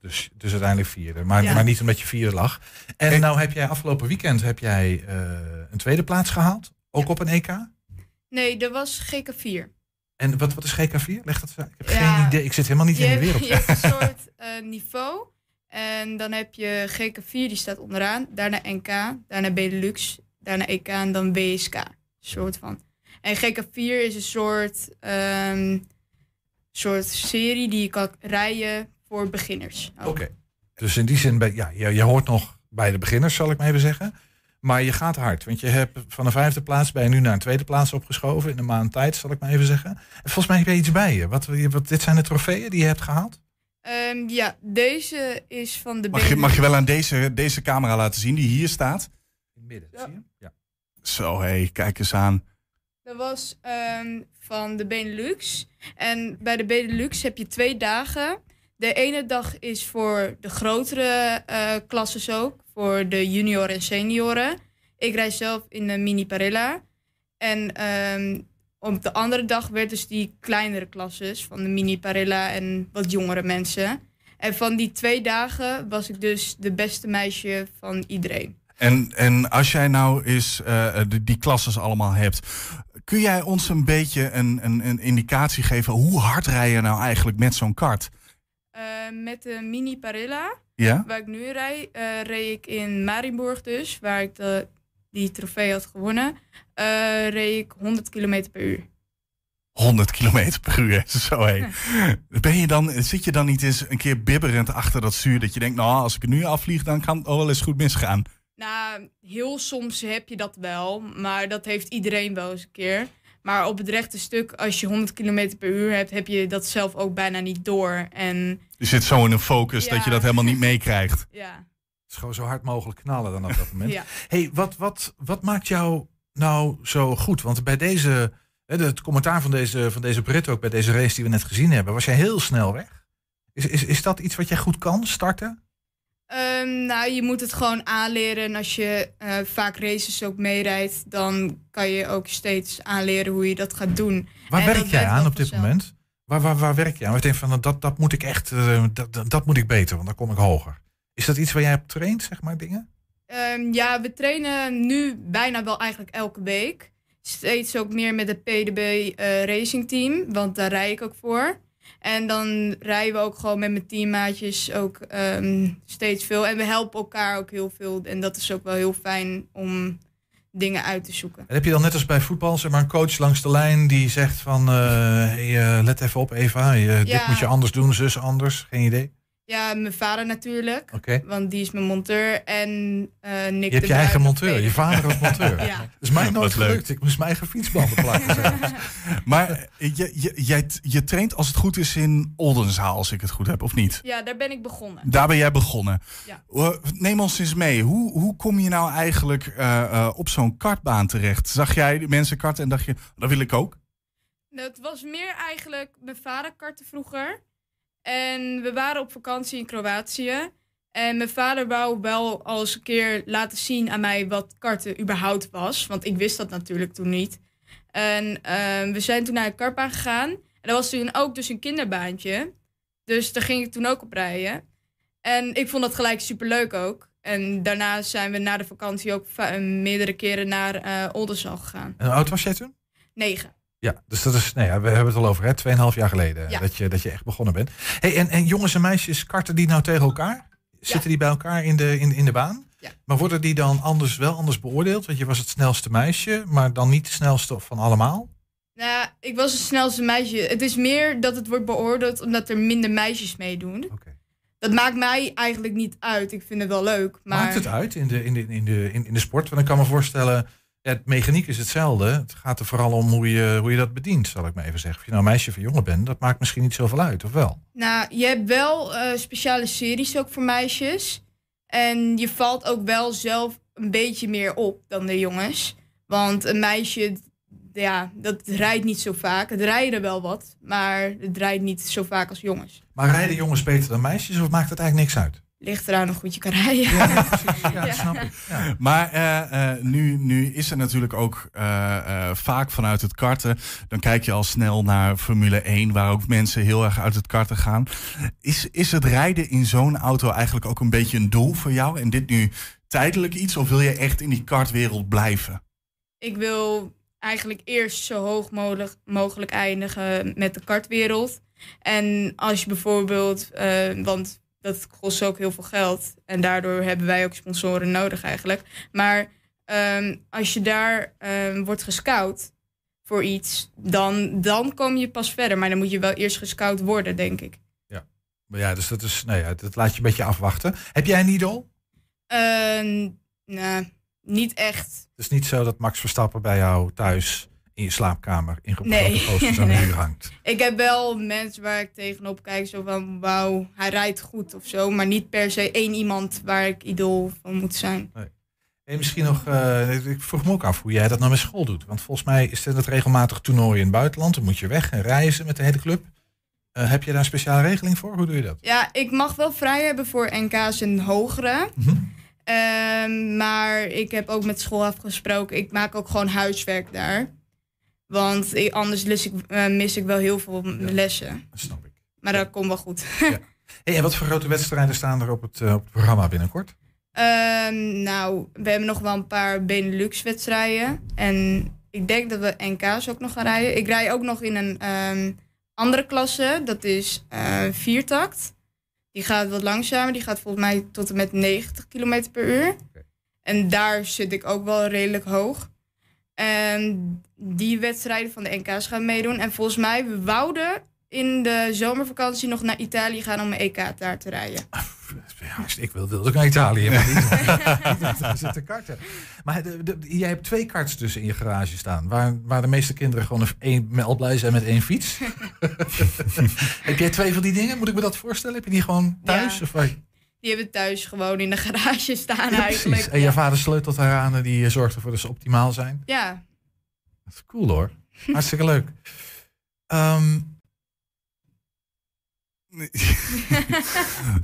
Dus, dus uiteindelijk vierde, maar, ja. maar niet omdat je vierde lag. En nou heb jij afgelopen weekend heb jij uh, een tweede plaats gehaald, ook ja. op een EK? Nee, dat was GK4. En wat, wat is GK4? Leg dat Ik heb ja, geen idee, ik zit helemaal niet in de wereld. Je hebt een <laughs> soort uh, niveau en dan heb je GK4, die staat onderaan. Daarna NK, daarna Benelux, daarna EK en dan BSK. soort van. En GK4 is een soort, um, soort serie die je kan rijden voor beginners. Oké. Okay. Dus in die zin, ben, ja, je, je hoort nog bij de beginners, zal ik maar even zeggen. Maar je gaat hard, want je hebt van een vijfde plaats ben je nu naar een tweede plaats opgeschoven in een maand tijd, zal ik maar even zeggen. En volgens mij heb je iets bij je. Wat, wat, dit zijn de trofeeën die je hebt gehaald? Um, ja, deze is van de. Mag je, mag je wel aan deze, deze camera laten zien die hier staat? In het midden, ja. zie je? Ja. Zo, hé, hey, kijk eens aan. Dat was um, van de Benelux. En bij de Benelux heb je twee dagen. De ene dag is voor de grotere uh, klasses ook. Voor de junioren en senioren. Ik rijd zelf in de Mini Parilla. En um, op de andere dag werd dus die kleinere klasses. Van de Mini Parilla en wat jongere mensen. En van die twee dagen was ik dus de beste meisje van iedereen. En, en als jij nou eens uh, die, die klasses allemaal hebt, kun jij ons een beetje een, een, een indicatie geven hoe hard rij je nou eigenlijk met zo'n kart? Uh, met de Mini Parilla, ja? waar ik nu rijd, uh, reed ik in Marienburg dus, waar ik de die trofee had gewonnen, eh, reed ik 100 km per uur. 100 kilometer per uur. <laughs> Zo hé. <laughs> Ben je dan, zit je dan niet eens een keer bibberend achter dat stuur dat je denkt, nou, als ik nu afvlieg, dan kan het wel eens goed misgaan. Nou, heel soms heb je dat wel, maar dat heeft iedereen wel eens een keer. Maar op het rechte stuk, als je 100 km per uur hebt, heb je dat zelf ook bijna niet door. En Je zit zo in een focus Ja. dat je dat helemaal niet <laughs> meekrijgt. ja, Het is gewoon zo hard mogelijk knallen dan op dat moment. <laughs> ja. hey, wat, wat, wat maakt jou nou zo goed? Want bij deze, hè, het commentaar van deze, van deze Brit ook bij deze race die we net gezien hebben, was jij heel snel weg. Is, is, is dat iets wat jij goed kan, starten? Ehm, nou, je moet het gewoon aanleren. En als je eh, vaak races ook meerijdt, dan kan je ook steeds aanleren hoe je dat gaat doen. Waar En werk jij aan op dit moment? Waar, waar, waar werk je aan? Denkt van, dat, dat moet ik echt, eh, dat, dat, dat moet ik beter, want dan kom ik hoger. Is dat iets waar jij op traint, zeg maar, dingen? Ehm, ja, we trainen nu bijna wel eigenlijk elke week. Steeds ook meer met het PDB eh, Racing Team, want daar rij ik ook voor. En dan rijden we ook gewoon met mijn teammaatjes ook ehm, steeds veel. En we helpen elkaar ook heel veel. En dat is ook wel heel fijn om dingen uit te zoeken. En heb je dan net als bij voetbal, zeg maar, een coach langs de lijn die zegt van, eh, hey, eh, let even op Eva, je, dit Ja. moet je anders doen, zus anders, geen idee? Ja, mijn vader natuurlijk, Oké. want die is mijn monteur. En eh Nick Je hebt de je eigen monteur, je vader als monteur. <laughs> Ja. Dat is mij nooit gelukt. Ik moest mijn eigen fietsbanden. <laughs> Maar eh, je, je, jij, je traint als het goed is in Oldenzaal, als ik het goed heb, of niet? Ja, daar ben ik begonnen. Daar ben jij begonnen. Ja. Uh, Neem ons eens mee. Hoe, hoe kom je nou eigenlijk eh, eh, op zo'n kartbaan terecht? Zag jij de mensen karten en dacht je, dat wil ik ook? Nou, Het was meer eigenlijk mijn vader kartte vroeger. En we waren op vakantie in Kroatië. En mijn vader wou wel al eens een keer laten zien aan mij wat karten überhaupt was. Want ik wist dat natuurlijk toen niet. En ehm, we zijn toen naar een kartbaan gegaan. En dat was toen ook dus een kinderbaantje. Dus daar ging ik toen ook op rijden. En ik vond dat gelijk superleuk ook. En daarna zijn we na de vakantie ook meerdere keren naar Oldenzaal gegaan. En hoe oud was jij toen? Negen. Ja, dus dat is, nou ja, we hebben het al over, hè, 2,5 jaar geleden Ja. dat, je, dat je echt begonnen bent. Hey, en, en jongens en meisjes, karten die nou tegen elkaar? Zitten die bij elkaar in de, in, in de baan? Ja. Maar worden die dan anders, wel anders beoordeeld? Want je was het snelste meisje, maar dan niet de snelste van allemaal? Nou, ik was het snelste meisje. Het is meer dat het wordt beoordeeld omdat er minder meisjes meedoen. Oké. Dat maakt mij eigenlijk niet uit. Ik vind het wel leuk. Maar Maakt het uit in de, in de, in de, in, in de sport? Want ik kan me voorstellen, ja, het mechaniek is hetzelfde. Het gaat er vooral om hoe je, hoe je dat bedient, zal ik maar even zeggen. Of je nou een meisje of een jongen bent, dat maakt misschien niet zoveel uit, of wel? Nou, je hebt wel eh, speciale series ook voor meisjes. En je valt ook wel zelf een beetje meer op dan de jongens. Want een meisje, ja, dat rijdt niet zo vaak. Het rijden wel wat, maar het rijdt niet zo vaak als jongens. Maar rijden jongens beter dan meisjes of maakt het eigenlijk niks uit? Ligt eraan hoe goed je kan rijden. Ja, precies. <laughs> Ja, Ja. snap ik. Ja. Maar eh, eh, nu, nu is er natuurlijk ook eh, eh, vaak vanuit het karten. Dan kijk je al snel naar Formule 1, waar ook mensen heel erg uit het karten gaan. Is, is het rijden in zo'n auto eigenlijk ook een beetje een doel voor jou? En dit nu tijdelijk iets? Of wil je echt in die kartwereld blijven? ik wil eigenlijk eerst zo hoog mogelijk, mogelijk eindigen met de kartwereld. En als je bijvoorbeeld, eh, want dat kost ook heel veel geld. En daardoor hebben wij ook sponsoren nodig eigenlijk. Maar ehm, als je daar ehm, wordt gescout voor iets, dan, dan kom je pas verder. Maar dan moet je wel eerst gescout worden, denk ik. Maar ja, dus dat is, nou ja, dat laat je een beetje afwachten. Heb jij een idool? Ehm, nou, niet echt. Het is niet zo dat Max Verstappen bij jou thuis in je slaapkamer in Nee. posters aan de Nee. muur hangt. Ik heb wel mensen waar ik tegenop kijk, zo van wauw, hij rijdt goed of zo. Maar niet per se één iemand waar ik idool van moet zijn. En misschien nog, eh, ik vroeg me ook af hoe jij dat nou met school doet. Want volgens mij is het regelmatig toernooi in het buitenland. Dan moet je weg en reizen met de hele club. Eh, heb je daar een speciale regeling voor? Hoe doe je dat? Ja, ik mag wel vrij hebben voor NK's en hogere. Mhm. Ehm, maar ik heb ook met school afgesproken, ik maak ook gewoon huiswerk daar. Want ik- anders mis ik, eh, mis ik wel heel veel m- lessen. Dat snap ik. Maar dat komt wel goed. Hey, en wat voor grote wedstrijden staan er op het, eh, op het programma binnenkort? Ehm, nou, we hebben nog wel een paar Benelux-wedstrijden. En ik denk dat we NK's ook nog gaan rijden. Ik rij ook nog in een ehm, andere klasse. Dat is eh viertakt. Die gaat wat langzamer. Die gaat volgens mij tot en met 90 km per uur. En daar zit ik ook wel redelijk hoog. En die wedstrijden van de NK's gaan meedoen. En volgens mij, we wouden in de zomervakantie nog naar Italië gaan om een EK daar te rijden. <laughs> Ja, ik wil, wil ook naar Italië. Maar niet, <laughs> <laughs> karten. Maar de, de- jij hebt twee karts dus in je garage staan. Waar, waar de meeste kinderen gewoon een- al blij zijn met één fiets. heb jij twee van die dingen? Moet ik me dat voorstellen? Heb je die gewoon thuis? Ja. Of waar- Die hebben thuis gewoon in de garage <laughs> staan Ja, eigenlijk. precies. En je Ja. vader sleutelt haar aan en die eh, zorgt ervoor dat ze optimaal zijn. ja, Dat is cool hoor. Hartstikke leuk. Ehm, nee,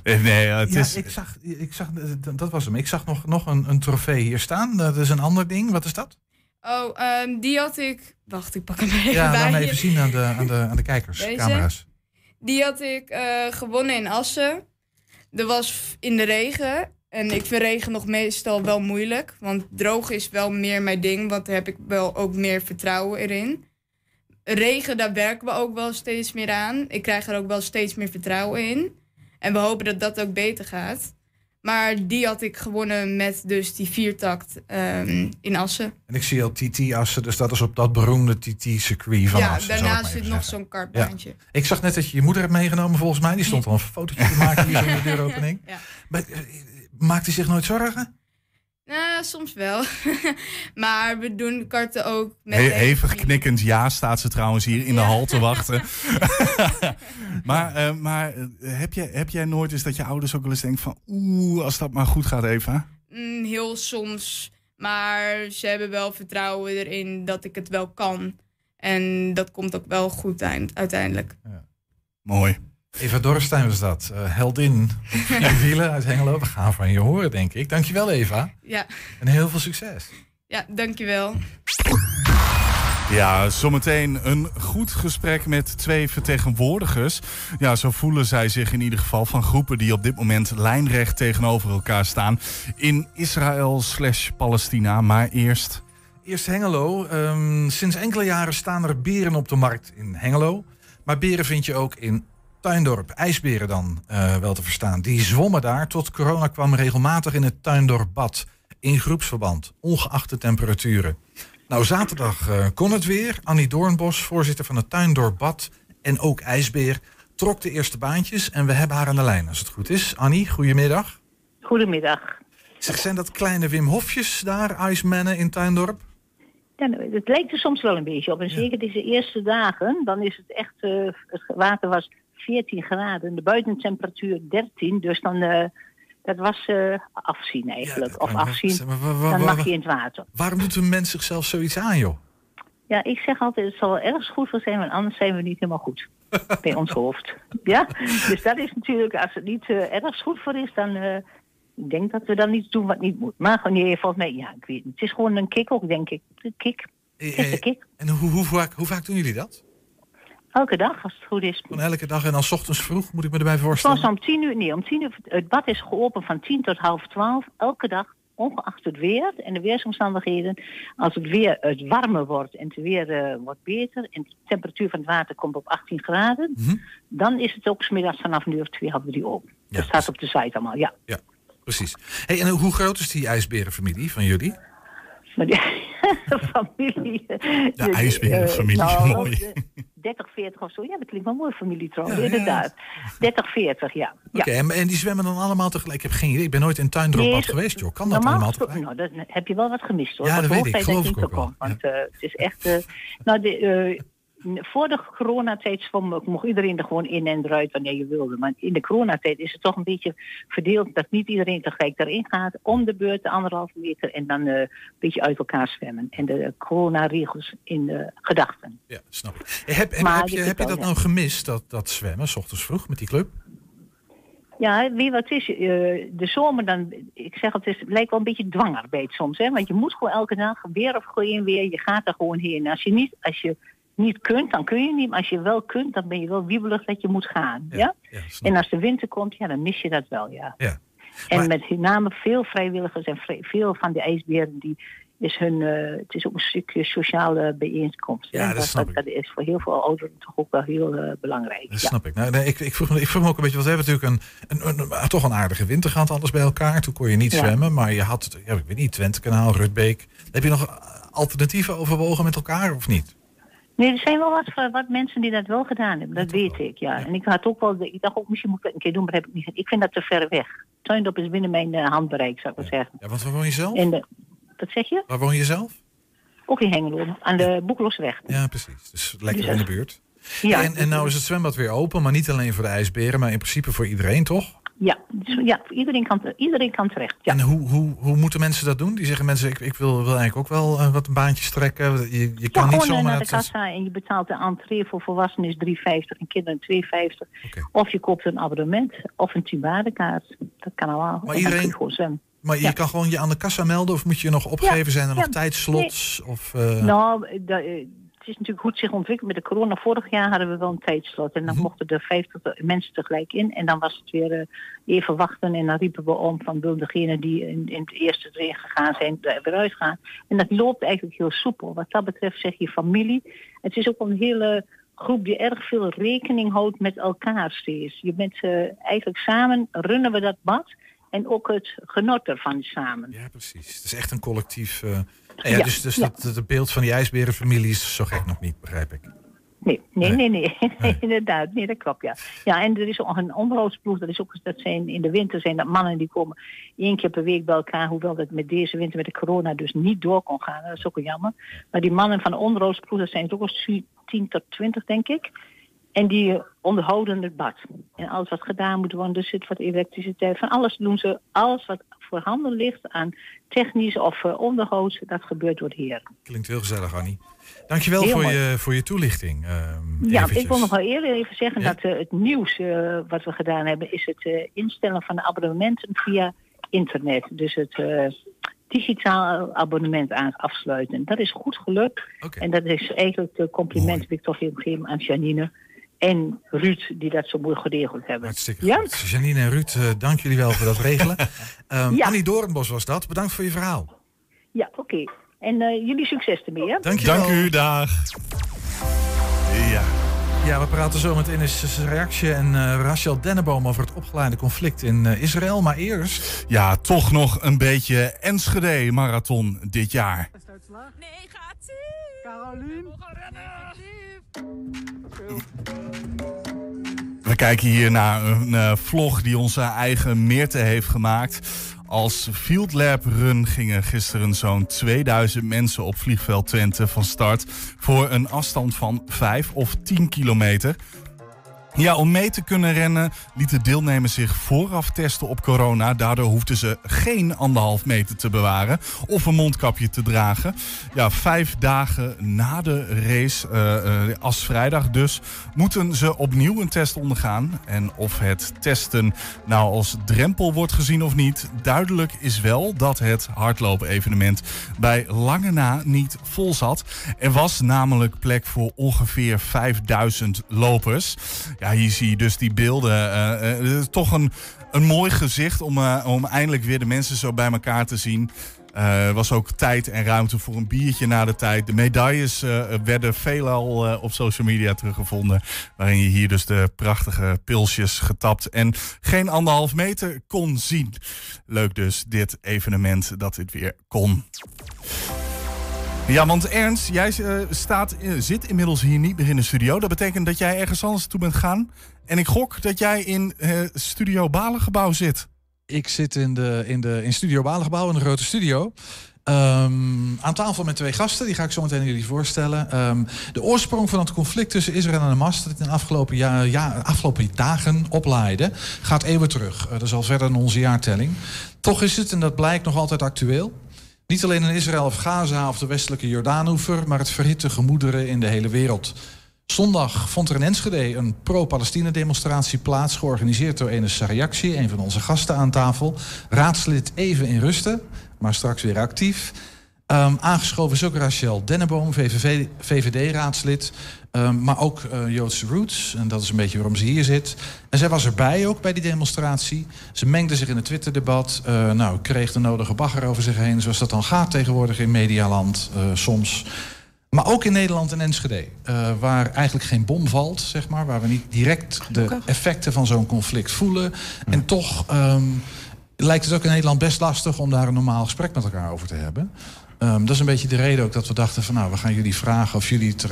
<laughs> het ja, is... ik zag, ik zag, dat was hem. Ik zag nog, nog een, een trofee hier staan. Dat is een ander ding. Wat is dat? Oh, ehm, die had ik. Wacht, ik pak hem even Ja, bij. laat me je. even zien aan de, aan de, aan de kijkers, Deze? camera's. Die had ik eh, gewonnen in Assen. Dat was in de regen. En ik vind regen nog meestal wel moeilijk. Want droog is wel meer mijn ding. Want daar heb ik wel ook meer vertrouwen erin. Regen, daar werken we ook wel steeds meer aan. Ik krijg er ook wel steeds meer vertrouwen in. En we hopen dat dat ook beter gaat. Maar die had ik gewonnen met dus die viertakt ehm, in Assen. En ik zie al TT-assen, dus dat is op dat beroemde TT-circuit van ja, Assen, daarnaast zit nog zo'n kartbaantje. Ik zag net dat je je moeder hebt meegenomen volgens mij. Die stond al een <laughs> fotootje te maken hier zo in de deuropening. Ja. Maar, eh, maakt hij zich nooit zorgen? Nou, soms wel. <laughs> maar we doen karten ook met... He- hevig knikkend ja staat ze trouwens hier in de Ja. hal te wachten. <laughs> <laughs> maar eh, maar eh, heb, jij, heb jij nooit eens dat je ouders ook wel eens denken van... Oeh, als dat maar goed gaat Eva. Mm, heel soms. Maar ze hebben wel vertrouwen erin dat ik het wel kan. En dat komt ook wel goed eind- uiteindelijk. Mooi. Eva Dorrestein was dat. eh, heldin vier wielen uit Hengelo. We gaan van je horen, denk ik. Dankjewel, Eva. Ja, En heel veel succes. ja dankjewel. Ja, zometeen een goed gesprek met twee vertegenwoordigers. Ja, zo voelen zij zich in ieder geval van groepen die op dit moment lijnrecht tegenover elkaar staan. In Israël slash Palestina. Maar eerst... Eerst Hengelo. Ehm, sinds enkele jaren staan er beren op de markt in Hengelo. Maar beren vind je ook in Tuindorp. IJsberen dan eh, wel te verstaan. Die zwommen daar tot corona kwam regelmatig in het Tuindorp bad. In groepsverband, ongeacht de temperaturen. Nou, zaterdag eh, kon het weer. Annie Doornbos, voorzitter van het Tuindorp bad en ook IJsbeer, trok de eerste baantjes. En we hebben haar aan de lijn als het goed is. Annie, goedemiddag. Goedemiddag. Zeg, zijn dat kleine Wim Hofjes daar, ijsmannen in Tuindorp? Ja, nou, het lijkt er soms wel een beetje op. En zeker deze eerste dagen, dan is het echt... eh, het water was 14 graden, de buitentemperatuur 13. Dus dan, eh, dat was eh, afzien eigenlijk. Ja, of afzien, maar dan mag je in het water. Waarom doet een mens zichzelf zoiets aan, joh? Ja, ik zeg altijd, het zal wel ergens goed voor zijn, want anders zijn we niet helemaal goed. <laughs> Bij ons hoofd. Ja, dus dat is natuurlijk, als het niet eh, ergens goed voor is, dan... ik denk dat we dan iets doen wat niet moet. Maar nee, volgens mij, ja, ik weet niet. Het is gewoon een kick ook, denk ik. Een kick. Het een kick. En hoe, hoe, vaak, hoe vaak doen jullie dat? Elke dag, als het goed is. Gewoon elke dag en dan ochtends vroeg, moet ik me erbij voorstellen? om tien uur, nee, om tien uur. Het bad is geopend van tien tot half twaalf, elke dag, ongeacht het weer en de weersomstandigheden. Als het weer het warmer wordt en het weer eh, wordt beter en de temperatuur van het water komt op 18 graden, Mhm. dan is het ook smiddags vanaf een uur of twee half drie open. Ja, dat staat op de site allemaal, ja. Ja, precies. Hey, en hoe groot is die ijsberenfamilie van jullie? Maar <laughs> die familie. <laughs> Ja, ijsberenfamilie, nou, mooi. de 30, 40 of zo. Ja, dat klinkt wel mooi, familie trouwens. Ja, ja. inderdaad. 30, 40, ja. Oké, ja. en, die zwemmen dan allemaal tegelijk? Ik heb geen idee, ik ben nooit in Tuindorp Nee, geweest, joh. Kan dat allemaal tegelijk? Nou, dan heb je wel wat gemist hoor. Ja, Want dat weet ik. Geloof ik ook wel. Want eh, het is echt. eh, nou, de, eh, voor de coronatijd mocht iedereen er gewoon in en eruit wanneer je wilde. Maar in de coronatijd is het toch een beetje verdeeld dat niet iedereen tegelijk erin gaat. Om de beurt de anderhalve meter en dan eh, een beetje uit elkaar zwemmen. En de coronaregels in de gedachten. Ja, snap ik. Heb, heb, je, heb je dat nou gemist, dat, dat zwemmen, s ochtends vroeg met die club? Ja, wie wat is, eh, de zomer dan, ik zeg het, is, het lijkt wel een beetje dwangarbeid soms. Hè? Want je moet gewoon elke dag, weer of geen weer, je gaat er gewoon heen. Als je niet, als je niet kunt, dan kun je niet. Maar als je wel kunt, dan ben je wel wiebelig dat je moet gaan. Ja? En als de winter komt, ja, dan mis je dat wel, ja. Ja. En Maar- met name veel vrijwilligers en vrij- veel van de ijsberen die is hun, eh, het is ook een stukje sociale bijeenkomst. Ja, dat snap dat, is voor heel veel ouderen toch ook wel heel eh, belangrijk. Dat ja. snap ik. Nou, nee, ik, ik, vroeg, me- ik vroeg me ook een beetje, want we hebben natuurlijk een, een, een- toch een aardige winter gehad, alles bij elkaar. Toen kon je niet Ja. zwemmen, maar je had, ja, ik weet niet, Twentekanaal, Rutbeek. Heb je nog alternatieven overwogen met elkaar of niet? Nee, er zijn wel wat, wat mensen die dat wel gedaan hebben, dat weet ik, ja. En ik had ook wel, ik dacht ook, misschien moet ik het een keer doen, maar dat heb ik niet. Ik vind dat te ver weg. Tuindorp is binnen mijn eh, handbereik, zou ik maar zeggen. Ja, want waar woon je zelf? En de, wat zeg je? Waar woon je zelf? Ook in Hengelo, aan de Boekelosweg. Ja, precies. Dus lekker Ja. in de buurt. Ja, en, en nou is het zwembad weer open, maar niet alleen voor de ijsberen, maar in principe voor iedereen, toch? Ja, dus, ja iedereen, kan, iedereen kan terecht. Ja. En hoe, hoe, hoe moeten mensen dat doen? Die zeggen mensen, ik, ik wil, wil eigenlijk ook wel eh, wat baantjes trekken. Je, je Ja, kan niet gewoon eh, zomaar... naar de kassa en je betaalt de entree voor volwassenen is 3,50 en kinderen 2,50. Oké. Of je koopt een abonnement of een tubadekaart. Dat kan allemaal. Je iedereen-. Maar je Ja. kan gewoon je aan de kassa melden of moet je nog opgeven? Zijn er nog tijdslots? Of, eh, Nou, is natuurlijk goed zich ontwikkeld. Met de corona vorig jaar hadden we wel een tijdslot. En dan Mhm. mochten er 50 mensen tegelijk in. En dan was het weer eh, even wachten. En dan riepen we om van wil degene die in, in het eerste erin gegaan zijn er weer uitgaan. En dat loopt eigenlijk heel soepel. Wat dat betreft zeg je familie. Het is ook een hele groep die erg veel rekening houdt met elkaar steeds. Je bent eh, eigenlijk samen runnen we dat bad. En ook het genot ervan samen. Ja, precies. Het is echt een collectief... eh, ja, dus dus ja. dat, het beeld van die ijsberenfamilie is zo gek nog niet, begrijp ik. Nee, nee, Nee. nee, nee. <laughs> inderdaad. Nee, dat klopt, ja. Ja, en er is ook een onderhoudsploeg. Dat, is ook, dat zijn, in de winter zijn dat mannen die komen één keer per week bij elkaar. Hoewel dat met deze winter met de corona dus niet door kon gaan. Dat is ook jammer. Maar die mannen van de onderhoudsploeg, dat zijn er ook al 10 tot 20, denk ik. En die onderhouden het bad. En alles wat gedaan moet worden, er zit wat elektriciteit. Van alles doen ze. Alles wat voorhanden ligt aan technisch of eh, onderhoud, dat gebeurt door de heer. Klinkt heel gezellig, Annie. Dankjewel Heel voor mooi. je, voor je toelichting. ehm, Ja, eventjes. ik wil nog wel eerder even zeggen Ja? dat eh, het nieuws eh, wat we gedaan hebben, is het instellen van de abonnementen via internet. Dus het digitaal abonnement aan, afsluiten. Dat is goed gelukt. En dat is eigenlijk de compliment Mooi. die ik toch wil geven aan Janine en Ruud, die dat zo mooi geregeld hebben. Hartstikke Ja? goed. Janine en Ruud, eh, dank jullie wel voor dat regelen. <laughs> Ehm, Ja. Annie Doornbos was dat. Bedankt voor je verhaal. Ja, oké. En eh, jullie succes ermee, hè? Dank je wel. Dank u, dag. Ja. Ja, we praten zo met Ines Reactie en eh Rachel Denneboom over het opgeleide conflict in eh, Israël. Maar eerst... ja, toch nog een beetje Enschede-marathon dit jaar. Nee, gaat ie! Carolien! We kijken hier naar een eh, vlog die onze eigen Meerte heeft gemaakt. Als Field Lab Run gingen gisteren zo'n 2000 mensen op vliegveld Twente van start... voor een afstand van 5 of 10 kilometer. Ja, om mee te kunnen rennen lieten deelnemers zich vooraf testen op corona. Daardoor hoefden ze geen anderhalf meter te bewaren of een mondkapje te dragen. Ja, vijf dagen na de race, eh, eh, als vrijdag dus, moeten ze opnieuw een test ondergaan. En of het testen nou als drempel wordt gezien of niet, duidelijk is wel dat het hardloop-evenement bij lange na niet vol zat. Er was namelijk plek voor ongeveer 5000 lopers. Ja, hier zie je dus die beelden. eh, eh, toch een, een mooi gezicht om, eh, om eindelijk weer de mensen zo bij elkaar te zien. Er was ook tijd en ruimte voor een biertje na de tijd. De medailles werden veelal op social media teruggevonden. Waarin je hier dus de prachtige pilsjes getapt en geen anderhalf meter kon zien. Leuk dus, dit evenement dat dit weer kon. Ja, want Ernst, jij eh, staat, eh, zit inmiddels hier niet meer in de studio. Dat betekent dat jij ergens anders toe bent gaan. En ik gok dat jij in eh, Studio Balengebouw zit. Ik zit in, de, in, de, in Studio Balengebouw, in de grote studio. Ehm, aan tafel met twee gasten, die ga ik zo meteen jullie voorstellen. Ehm, de oorsprong van het conflict tussen Israël en Hamas, dat in de afgelopen, ja, ja, afgelopen dagen oplaaide, gaat eeuwen terug. Dat is al verder in onze jaartelling. Toch is het, en dat blijkt nog altijd actueel, niet alleen in Israël of Gaza of de westelijke Jordaanoever, maar het verhitte gemoederen in de hele wereld. Zondag vond er in Enschede een pro-Palestina-demonstratie plaats, georganiseerd door Enes Sariaxi, een van onze gasten aan tafel. Raadslid even in rusten, maar straks weer actief. Ehm, aangeschoven is ook Rachel Denneboom, VVV, VVD-raadslid. Ehm, maar ook eh, Joodse Roots. En dat is een beetje waarom ze hier zit. En zij was erbij ook bij die demonstratie. Ze mengde zich in het Twitter-debat. Eh, nou, kreeg de nodige bagger over zich heen. Zoals dat dan gaat tegenwoordig in Medialand uh, soms. Maar ook in Nederland en Enschede. waar eigenlijk geen bom valt, zeg maar. Waar we niet direct de effecten van zo'n conflict voelen. En toch um, lijkt het ook in Nederland best lastig... om daar een normaal gesprek met elkaar over te hebben. Um, dat is een beetje de reden ook dat we dachten van... nou, we gaan jullie vragen of jullie het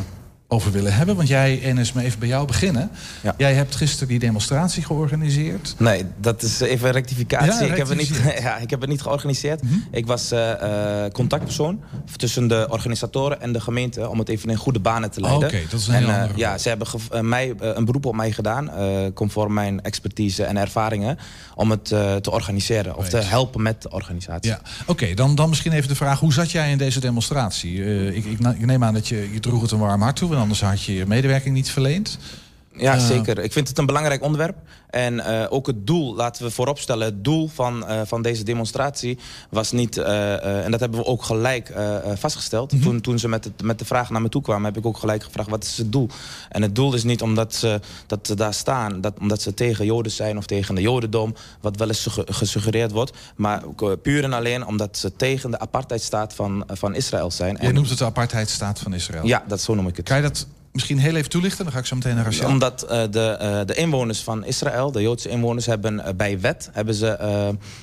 over willen hebben. Want jij, Enes, me even bij jou beginnen. Ja. Jij hebt gisteren die demonstratie georganiseerd. Nee, dat is even rectificatie. ik, heb het niet, <laughs> ja, ik heb het niet georganiseerd. Mhm. Ik was uh, contactpersoon tussen de organisatoren en de gemeente... om het even in goede banen te leiden. Oké, dat is een en, uh, Ja, ze hebben mij, een beroep op mij gedaan... conform mijn expertise en ervaringen... om het te organiseren of te helpen met de organisatie. Ja. Oké, dan, dan misschien even de vraag... hoe zat jij in deze demonstratie? ik, ik, ik, neem aan dat je, je droeg het een warm hart toe anders had je je medewerking niet verleend. Ja, zeker. Ik vind het een belangrijk onderwerp. En uh, ook het doel, laten we vooropstellen... het doel van, uh, van deze demonstratie was niet... en dat hebben we ook gelijk vastgesteld. Mm -hmm. toen, toen ze met, het, met de vraag naar me toe kwamen... heb ik ook gelijk gevraagd, wat is het doel? En het doel is niet omdat ze, dat ze daar staan... Dat, omdat ze tegen Joden zijn of tegen de Jodendom... wat wel eens gesuggereerd wordt. Maar puur en alleen omdat ze tegen de apartheidstaat van, van Israël zijn. Je noemt het de apartheidstaat van Israël? Ja, dat, zo noem ik het. Kan je dat misschien heel even toelichten? Dan ga ik zo meteen naar Rachel. Omdat uh, de, uh, de inwoners van Israël, de Joodse inwoners... hebben uh, bij wet hebben ze,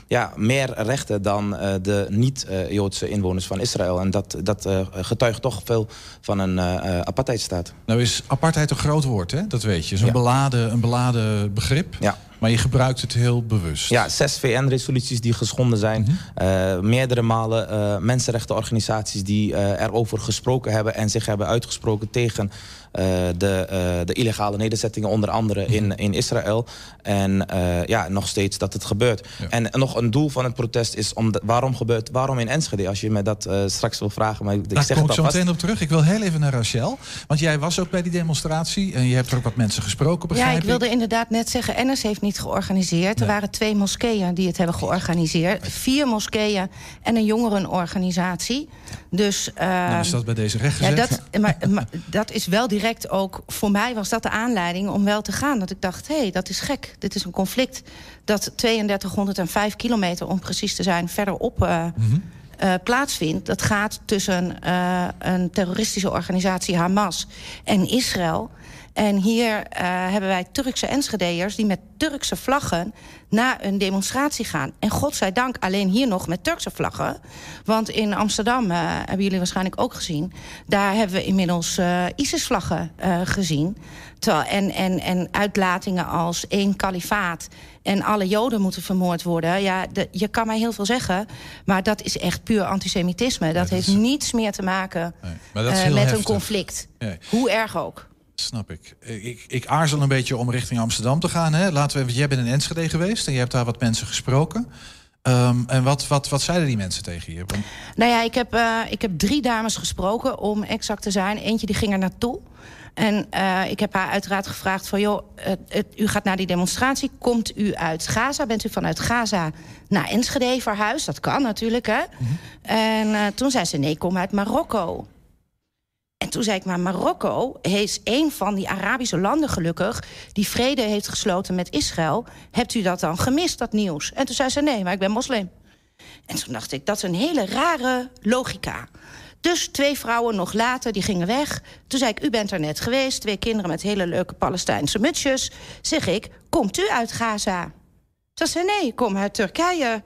ja, meer rechten dan de niet-Joodse inwoners van Israël. En dat, dat getuigt toch veel van een apartheidstaat. Nou is apartheid een groot woord, hè? dat weet je. Zo'n ja. beladen, een beladen begrip. Ja. Maar je gebruikt het heel bewust. Ja, zes VN-resoluties die geschonden zijn. Mm -hmm. meerdere malen mensenrechtenorganisaties die erover gesproken hebben... en zich hebben uitgesproken tegen uh, de, uh, de, illegale nederzettingen, onder andere in, Mhm. in Israël. En uh, ja, nog steeds dat het gebeurt. Ja. En nog een doel van het protest is om de, waarom gebeurt, waarom in Enschede? Als je me dat straks wil vragen, maar ik Daar zeg kom ik zo meteen op terug. Ik wil heel even naar Rachel. Want jij was ook bij die demonstratie en je hebt er ook wat mensen gesproken, begrijp Ja, ik wilde inderdaad net zeggen, Ennis heeft niet georganiseerd. Er waren twee moskeeën die het hebben georganiseerd. Vier moskeeën en een jongerenorganisatie. Dus, uh, Dan is dat bij deze recht ja, dat, maar, maar dat is wel direct ook... Voor mij was dat de aanleiding om wel te gaan. Dat ik dacht, hé, hey, dat is gek. Dit is een conflict dat 3205 kilometer, om precies te zijn... verderop uh, Mhm. uh, plaatsvindt. Dat gaat tussen uh, een terroristische organisatie Hamas en Israël. En hier uh, hebben wij Turkse Enschedeërs die met Turkse vlaggen naar een demonstratie gaan. En godzijdank alleen hier nog met Turkse vlaggen. Want in Amsterdam, uh, hebben jullie waarschijnlijk ook gezien... daar hebben we inmiddels uh, ISIS-vlaggen gezien. Terwijl, en, en, en uitlatingen als één kalifaat en alle Joden moeten vermoord worden. Ja, de, je kan mij heel veel zeggen, maar dat is echt puur antisemitisme. Dat, Ja, dat heeft is- niets meer te maken Nee, maar dat is heel met heftig. een conflict. Nee. Hoe erg ook. Snap ik. ik. Ik aarzel een beetje om richting Amsterdam te gaan. Hè? Laten we even, jij bent in Enschede geweest en je hebt daar wat mensen gesproken. Um, en wat, wat, wat zeiden die mensen tegen je? Want, Nou ja, ik heb, uh, ik heb drie dames gesproken, om exact te zijn. Eentje die ging er naartoe. En uh, ik heb haar uiteraard gevraagd van... joh, het, het, u gaat naar die demonstratie. Komt u uit Gaza? Bent u vanuit Gaza naar Enschede verhuisd? Dat kan natuurlijk, hè? Mm -hmm. En uh, toen zei ze, nee, ik kom uit Marokko. En toen zei ik, maar Marokko is een van die Arabische landen gelukkig... die vrede heeft gesloten met Israël. Hebt u dat dan gemist, dat nieuws? En toen zei ze, nee, maar ik ben moslim. En toen dacht ik, dat is een hele rare logica. Dus twee vrouwen nog later, die gingen weg. Toen zei ik, u bent er net geweest. Twee kinderen met hele leuke Palestijnse mutsjes. Zeg ik, komt u uit Gaza? Ze zei, nee, ik kom uit Turkije.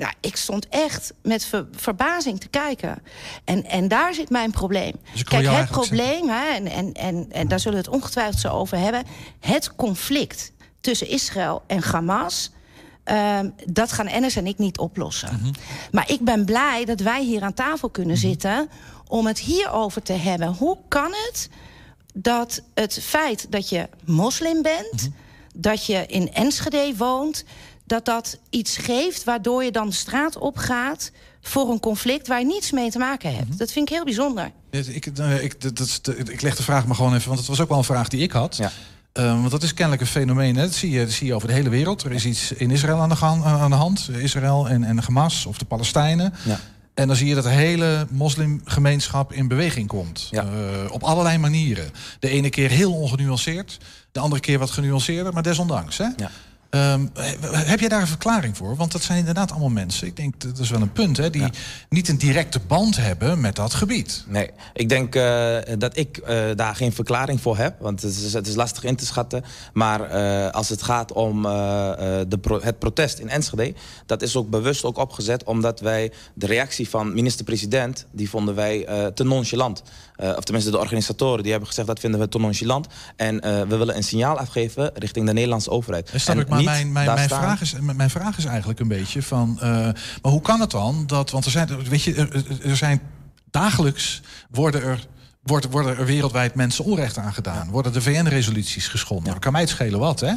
Nou, ik stond echt met ver verbazing te kijken. En, en daar zit mijn probleem. Dus ik Kijk, het probleem, hè, en, en, en, en daar zullen we het ongetwijfeld zo over hebben... het conflict tussen Israël en Hamas... Um, dat gaan Ennis en ik niet oplossen. Mhm. Maar ik ben blij dat wij hier aan tafel kunnen zitten... om het hierover te hebben. Hoe kan het dat het feit dat je moslim bent... Mhm. dat je in Enschede woont... dat dat iets geeft waardoor je dan de straat opgaat... voor een conflict waar je niets mee te maken hebt. Dat vind ik heel bijzonder. ik, eh, ik, dat, dat, ik leg de vraag maar gewoon even, want het was ook wel een vraag die ik had. Ja. Um, want dat is kennelijk een fenomeen, hè? Dat, zie je, dat zie je over de hele wereld. Er is iets in Israël aan de, gang, aan de hand. Israël en, en Hamas of de Palestijnen. Ja. En dan zie je dat de hele moslimgemeenschap in beweging komt. Ja. Eh, op allerlei manieren. De ene keer heel ongenuanceerd. De andere keer wat genuanceerder, maar desondanks. Hè? Ja. Ehm, he- heb jij daar een verklaring voor? Want dat zijn inderdaad allemaal mensen. Ik denk dat is wel een punt, hè, die niet een directe band hebben met dat gebied. Nee, ik denk eh, dat ik eh, daar geen verklaring voor heb. Want het is, het is lastig in te schatten. Maar eh, als het gaat om de pro- het protest in Enschede... dat is ook bewust ook opgezet omdat wij de reactie van minister-president... die vonden wij te nonchalant. Eh, of tenminste de organisatoren die hebben gezegd dat vinden we te nonchalant. En eh, we willen een signaal afgeven richting de Nederlandse overheid. Dat snap En ik, maar mijn, mijn, mijn, staan- vraag is, mijn vraag is eigenlijk een beetje van... eh, maar hoe kan het dan dat... Want er zijn, weet je, er, er zijn dagelijks worden er... Worden, worden er wereldwijd mensen onrecht aangedaan? Worden de VN-resoluties geschonden? Dat kan mij het schelen wat, hè?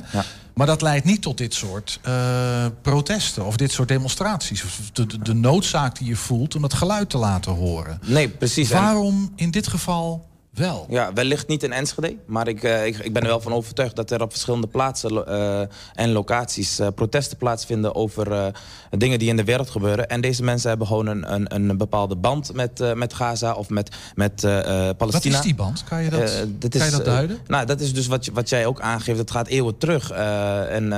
Maar dat leidt niet tot dit soort eh, protesten of dit soort demonstraties. Of de, de, de noodzaak die je voelt om dat geluid te laten horen. Nee, precies. Waarom in dit geval wel? Ja, wellicht niet in Enschede. Maar ik, eh, ik, ik ben er wel van overtuigd dat er op verschillende plaatsen eh, en locaties eh, protesten plaatsvinden over dingen die in de wereld gebeuren. En deze mensen hebben gewoon een, een, een bepaalde band met, met Gaza of met, met Palestina. Wat is die band? Kan je dat, kan is, je dat duiden? nou, dat is dus wat, wat jij ook aangeeft. Het gaat eeuwen terug. En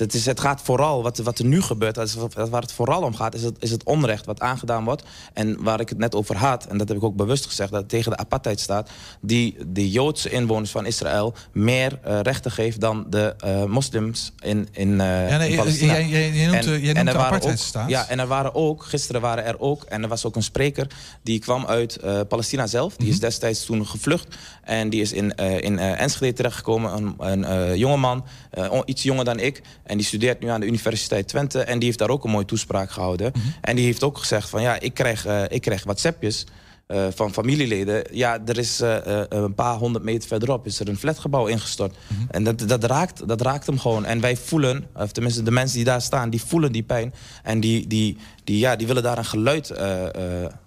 dat is, het gaat vooral, wat, wat er nu gebeurt, dat is, waar het vooral om gaat, is het, is het onrecht wat aangedaan wordt. En waar ik het net over had, en dat heb ik ook bewust gezegd, dat het tegen de apartheidstaat, die de Joodse inwoners van Israël meer eh, rechten geeft dan de eh, moslims in, in, eh Ja, nee, in Palestina. jij- jij- jij noemt, eh, jij noemt de apartheidstaat. Ja, en er waren ook, gisteren waren er ook, en er was ook een spreker die kwam uit Palestina zelf. Die is Mhm. destijds toen gevlucht en die is in, in Enschede terechtgekomen. Een, een jongeman, on- iets jonger dan ik. En die studeert nu aan de Universiteit Twente en die heeft daar ook een mooie toespraak gehouden. Mhm. En die heeft ook gezegd van ja, ik krijg, eh, ik krijg WhatsAppjes. eh, van familieleden. Ja, er is eh, een paar honderd meter verderop is er een flatgebouw ingestort. Mhm. En dat, dat, raakt, dat raakt hem gewoon. En wij voelen, of tenminste de mensen die daar staan, die voelen die pijn. En die, die, die, ja, die willen daar een geluid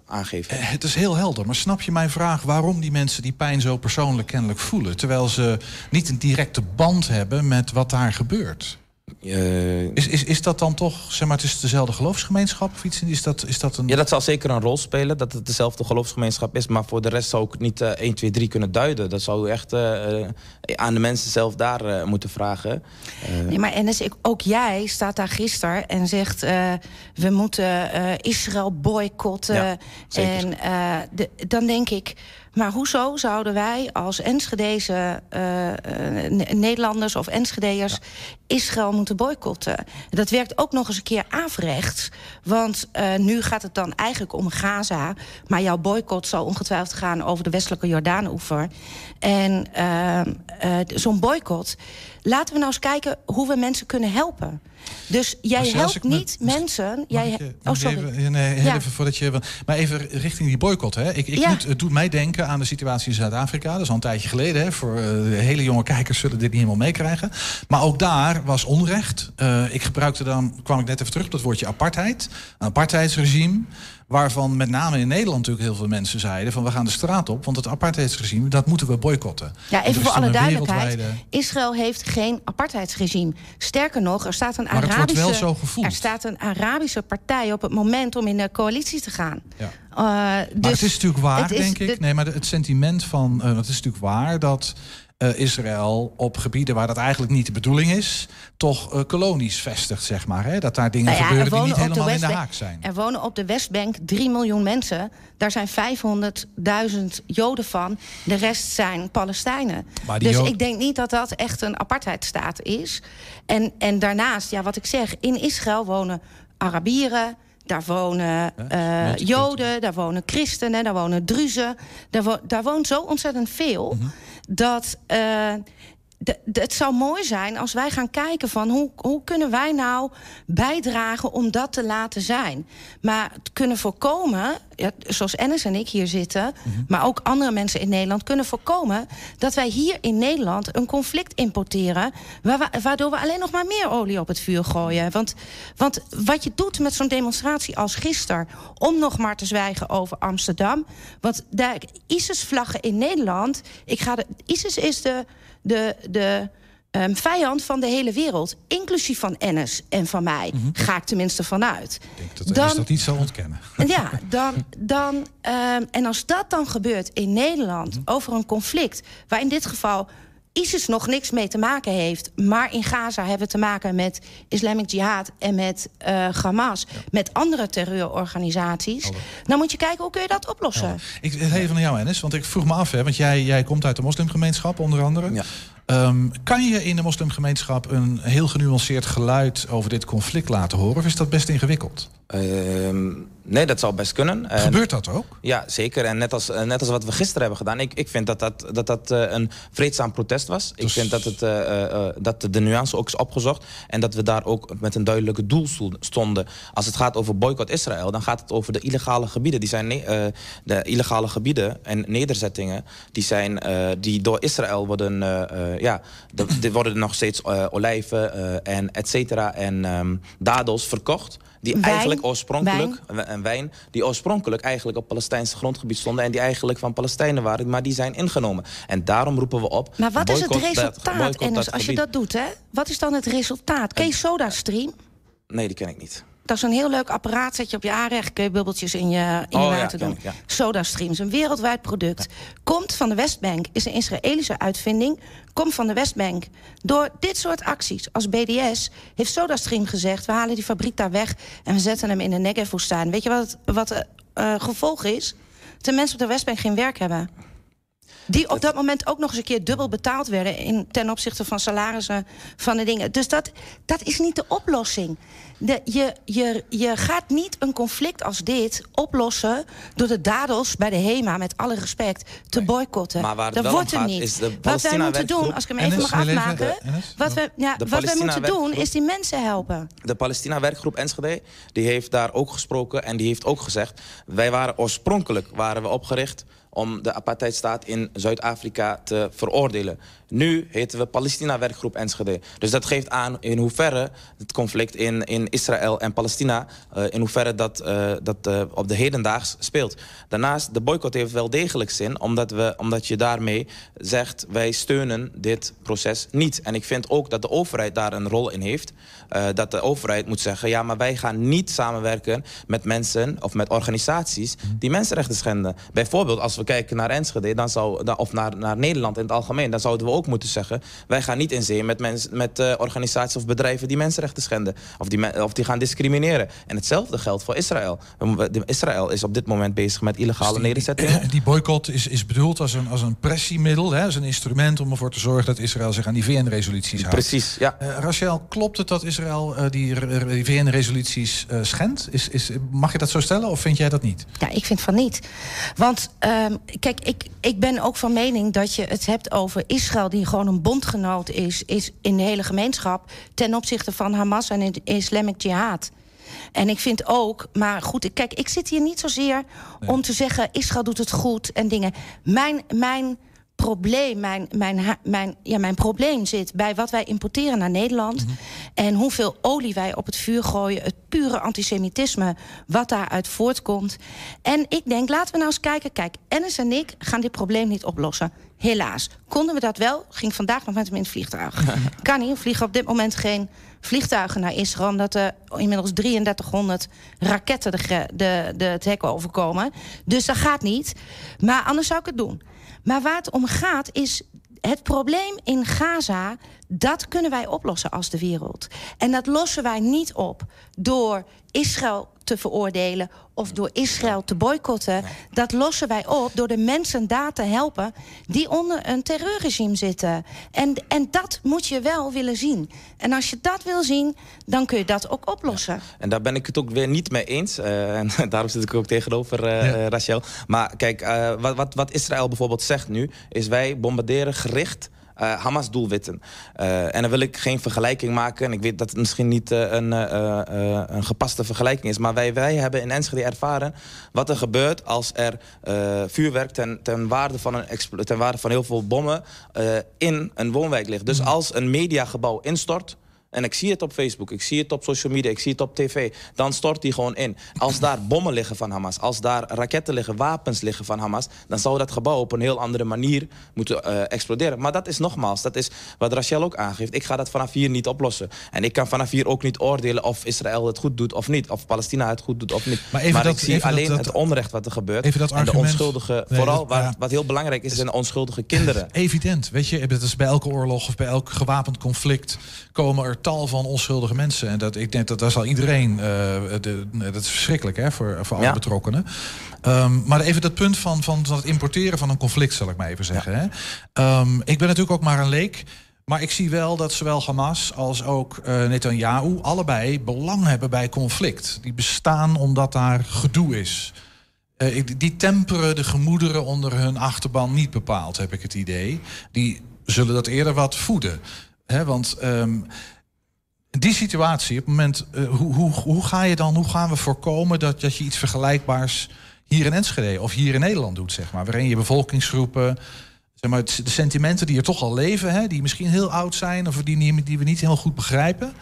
aangeven. Eh, Het is heel helder, maar snap je mijn vraag waarom die mensen die pijn zo persoonlijk kennelijk voelen, terwijl ze niet een directe band hebben met wat daar gebeurt? Eh, Is, is, is dat dan toch, zeg maar, het is dezelfde geloofsgemeenschap of iets? Is dat, is dat een... Ja, dat zal zeker een rol spelen, dat het dezelfde geloofsgemeenschap is. Maar voor de rest zou ik niet eh 1, 2, 3 kunnen duiden. Dat zou u echt eh, eh, aan de mensen zelf daar moeten vragen. Eh, Nee, maar en dus ik, ook jij staat daar gisteren en zegt... eh, we moeten eh, Israël boycotten. Ja, en eh, de- dan denk ik... maar hoezo zouden wij als Enschedeze Ne- Nederlanders of Enschedeërs... Israël moeten boycotten? Dat werkt ook nog eens een keer averechts. Want eh, nu gaat het dan eigenlijk om Gaza... maar jouw boycott zal ongetwijfeld gaan over de westelijke Jordaanoever. En ehm, eh, zo'n boycott... Laten we nou eens kijken hoe we mensen kunnen helpen. Dus jij helpt me- niet mensen. Jij, oh, sorry. Even, nee, Ja. even voordat je. Maar even richting die boycott. Hè. Ik, ik Ja. moet, het doet mij denken aan de situatie in Zuid-Afrika. Dat is al een tijdje geleden. Hè. Voor eh, hele jonge kijkers zullen dit niet helemaal meekrijgen. Maar ook daar was onrecht. Eh, ik gebruikte dan, kwam ik net even terug op dat woordje apartheid. Een apartheidsregime. Waarvan met name in Nederland natuurlijk heel veel mensen zeiden: van we gaan de straat op. Want het apartheidsregime, dat moeten we boycotten. Ja, even voor alle duidelijkheid. wereldwijde- Israël heeft geen apartheidsregime. Sterker nog, er staat een Maar het wordt Arabische... wel zo gevoeld. Er staat een Arabische partij op het moment om in de coalitie te gaan. Ja. Eh, Maar dus het is natuurlijk waar, denk ik. Nee, maar het sentiment van. eh het is natuurlijk waar dat eh, Israël op gebieden waar dat eigenlijk niet de bedoeling is. toch eh, kolonies vestigt, zeg maar. Hè? Dat daar dingen Nou ja, gebeuren die niet de helemaal in de haak zijn. Er wonen op de Westbank 3 miljoen mensen. Daar zijn 500.000 Joden van. De rest zijn Palestijnen. Dus ik denk niet dat dat echt een apartheidstaat is. En, en daarnaast, ja, wat ik zeg, in Israël wonen Arabieren. Daar wonen eh, Joden, daar wonen christenen, daar wonen Druzen. Daar, wo- daar woont zo ontzettend veel Mhm. Dat. De- de- het zou mooi zijn als wij gaan kijken van hoe, hoe kunnen wij nou bijdragen om dat te laten zijn. Maar het kunnen voorkomen, ja, zoals Ennis en ik hier zitten, maar ook andere mensen in Nederland kunnen voorkomen dat wij hier in Nederland een conflict importeren, waardoor we alleen nog maar meer olie op het vuur gooien. Want, want wat je doet met zo'n demonstratie als gisteren, om nog maar te zwijgen over Amsterdam, want de ISIS-vlaggen in Nederland, ik ga de, ISIS is de de, de, ehm, vijand van de hele wereld, inclusief van Ennis en van mij. Ga ik tenminste vanuit. Dat dan, dat niet zou ontkennen. Ja, dan, dan, ehm, en als dat dan gebeurt in Nederland over een conflict, waar in dit geval ISIS nog niks mee te maken heeft. Maar in Gaza hebben we te maken met Islamic Jihad en met eh, Hamas. Met andere terreurorganisaties. Dan moet je kijken hoe kun je dat oplossen. Ik even naar jou, Ennis, want ik vroeg me af, hè, want jij, jij komt uit de moslimgemeenschap onder andere. Ja. Um, kan je in de moslimgemeenschap een heel genuanceerd geluid over dit conflict laten horen? Of is dat best ingewikkeld? Uh, nee, dat zou best kunnen. Gebeurt dat ook? Ja, zeker. En net als, eh, net als wat we gisteren hebben gedaan. Ik, ik vind dat dat, dat, dat uh, een vreedzaam protest was. Dus... Ik vind dat, het, uh, dat de nuance ook is opgezocht. En dat we daar ook met een duidelijke doel stonden. Als het gaat over boycott Israël, dan gaat het over de illegale gebieden. Die zijn de illegale gebieden en nederzettingen die, zijn, die door Israël worden. ja, er worden nog steeds olijven en et cetera en um, dadels verkocht die eigenlijk oorspronkelijk, wijn. en wijn, die oorspronkelijk eigenlijk op Palestijnse grondgebied stonden en die eigenlijk van Palestijnen waren, maar die zijn ingenomen. En daarom roepen we op. Maar wat is het resultaat, Ennis, als je dat doet, hè? Wat is dan het resultaat? Ken je SodaStream? Nee, die ken ik niet. Dat is een heel leuk apparaat. Zet je op je aanrecht, kun je bubbeltjes in je, in je oh, water doen. Ja. SodaStream is een wereldwijd product. Komt van de Westbank, is een Israëlische uitvinding. Komt van de Westbank. Door dit soort acties als BDS heeft SodaStream gezegd... we halen die fabriek daar weg en we zetten hem in de Negev-woestijn. Weet je wat het, wat het uh, gevolg is? Dat de mensen op de Westbank geen werk hebben. Die op dat moment ook nog eens een keer dubbel betaald werden... In, ten opzichte van salarissen van de dingen. Dus dat, dat is niet de oplossing. De, je, je, je gaat niet een conflict als dit oplossen... door de dadels bij de HEMA, met alle respect, te boycotten. Maar waar het dat wel wordt om gaat, niet. is de Wat wij moeten doen, als ik hem even mag afmaken... wat, we, ja, wat wij moeten doen, is die mensen helpen. De Palestina-werkgroep Enschede die heeft daar ook gesproken... en die heeft ook gezegd... wij waren oorspronkelijk waren we opgericht om de apartheidstaat in Zuid-Afrika te veroordelen. Nu heten we Palestina-werkgroep Enschede. Dus dat geeft aan in hoeverre het conflict in, in Israël en Palestina... Uh, in hoeverre dat, uh, dat uh, op de hedendaags speelt. Daarnaast, de boycott heeft wel degelijk zin... omdat, we, omdat je daarmee zegt, wij steunen dit proces niet. En ik vind ook dat de overheid daar een rol in heeft. dat de overheid moet zeggen, ja, maar wij gaan niet samenwerken... met mensen of met organisaties die mensenrechten schenden. Bijvoorbeeld, als we kijken naar Enschede, dan zou, of naar, naar Nederland in het algemeen... dan zouden we ook moeten zeggen... wij gaan niet in zee met, mens, met uh, organisaties of bedrijven die mensenrechten schenden. Of die, of die gaan discrimineren. En hetzelfde geldt voor Israël. Israël is op dit moment bezig met illegale dus die, nederzettingen. Die boycott is, is bedoeld als een, als een pressiemiddel, hè, als een instrument om ervoor te zorgen dat Israël zich aan die VN-resoluties houdt. Precies, ja. Uh, Rachel, klopt het dat Israël uh, die, die VN-resoluties schendt? Is, is, mag je dat zo stellen of vind jij dat niet? Ja, ik vind van niet. Want ehm, kijk, ik, ik ben ook van mening dat je het hebt over Israël die gewoon een bondgenoot is, is in de hele gemeenschap ten opzichte van Hamas en de Islamic Jihad. En ik vind ook, maar goed, kijk, ik zit hier niet zozeer nee. om te zeggen Israël doet het goed en dingen. Mijn, mijn probleem, mijn, mijn, mijn, ja, mijn probleem zit bij wat wij importeren naar Nederland. Mm -hmm. En hoeveel olie wij op het vuur gooien. Het pure antisemitisme wat daaruit voortkomt. En ik denk, laten we nou eens kijken. Kijk, Ennis en ik gaan dit probleem niet oplossen. Helaas. Konden we dat wel? Ging vandaag nog met hem in het vliegtuig. <laughs> kan niet. We vliegen op dit moment geen vliegtuigen naar Israël... omdat er inmiddels 3300 raketten de, de, de, het hek overkomen. Dus dat gaat niet. Maar anders zou ik het doen. Maar waar het om gaat is het probleem in Gaza, dat kunnen wij oplossen als de wereld. En dat lossen wij niet op door Israël te veroordelen of door Israël te boycotten. Dat lossen wij op door de mensen daar te helpen die onder een terreurregime zitten. En, en dat moet je wel willen zien. En als je dat wil zien, dan kun je dat ook oplossen. Ja. En daar ben ik het ook weer niet mee eens. Uh, en <laughs> daarom zit ik ook tegenover uh, ja. Rachel. Maar kijk, uh, wat, wat, wat Israël bijvoorbeeld zegt nu... is wij bombarderen gericht uh, Hamas-doelwitten. Uh, en dan wil ik geen vergelijking maken. En ik weet dat het misschien niet uh, een, een, gepaste vergelijking is. Maar wij, wij hebben in Enschede ervaren wat er gebeurt als er vuurwerk ten, ten, waarde van een ten waarde van heel veel bommen in een woonwijk ligt. Dus als een mediagebouw instort en ik zie het op Facebook, ik zie het op social media, ik zie het op tv, dan stort die gewoon in. Als daar bommen liggen van Hamas, als daar raketten liggen, wapens liggen van Hamas, dan zou dat gebouw op een heel andere manier moeten eh, exploderen. Maar dat is nogmaals, dat is wat Rachel ook aangeeft. Ik ga dat vanaf hier niet oplossen. En ik kan vanaf hier ook niet oordelen of Israël het goed doet of niet, of Palestina het goed doet of niet. Maar dat- ik zie dat- alleen dat- het onrecht wat er gebeurt. Even dat en de onschuldige, Nee, vooral dat- waar- ja. wat heel belangrijk is, zijn de onschuldige kinderen. Evident, weet je, dat is bij elke oorlog of bij elk gewapend conflict komen er tal van onschuldige mensen. En dat, ik denk dat daar zal iedereen, eh, de, nee, dat is verschrikkelijk hè, voor, voor alle Ja. betrokkenen. Ehm, maar even dat punt van, van het importeren van een conflict, zal ik maar even zeggen. Hè. Ehm, ik ben natuurlijk ook maar een leek. Maar ik zie wel dat zowel Hamas als ook eh Netanyahu allebei belang hebben bij conflict. Die bestaan omdat daar gedoe is. Eh, ik- die temperen de gemoederen onder hun achterban niet bepaald, heb ik het idee. Die zullen dat eerder wat voeden. Hè, want ehm, die situatie, op het moment, eh, hoe, hoe, hoe ga je dan, hoe gaan we voorkomen dat, dat je iets vergelijkbaars hier in Enschede of hier in Nederland doet, zeg maar, waarin je bevolkingsgroepen, zeg maar, de sentimenten die er toch al leven, hè, die misschien heel oud zijn of die, die we niet heel goed begrijpen,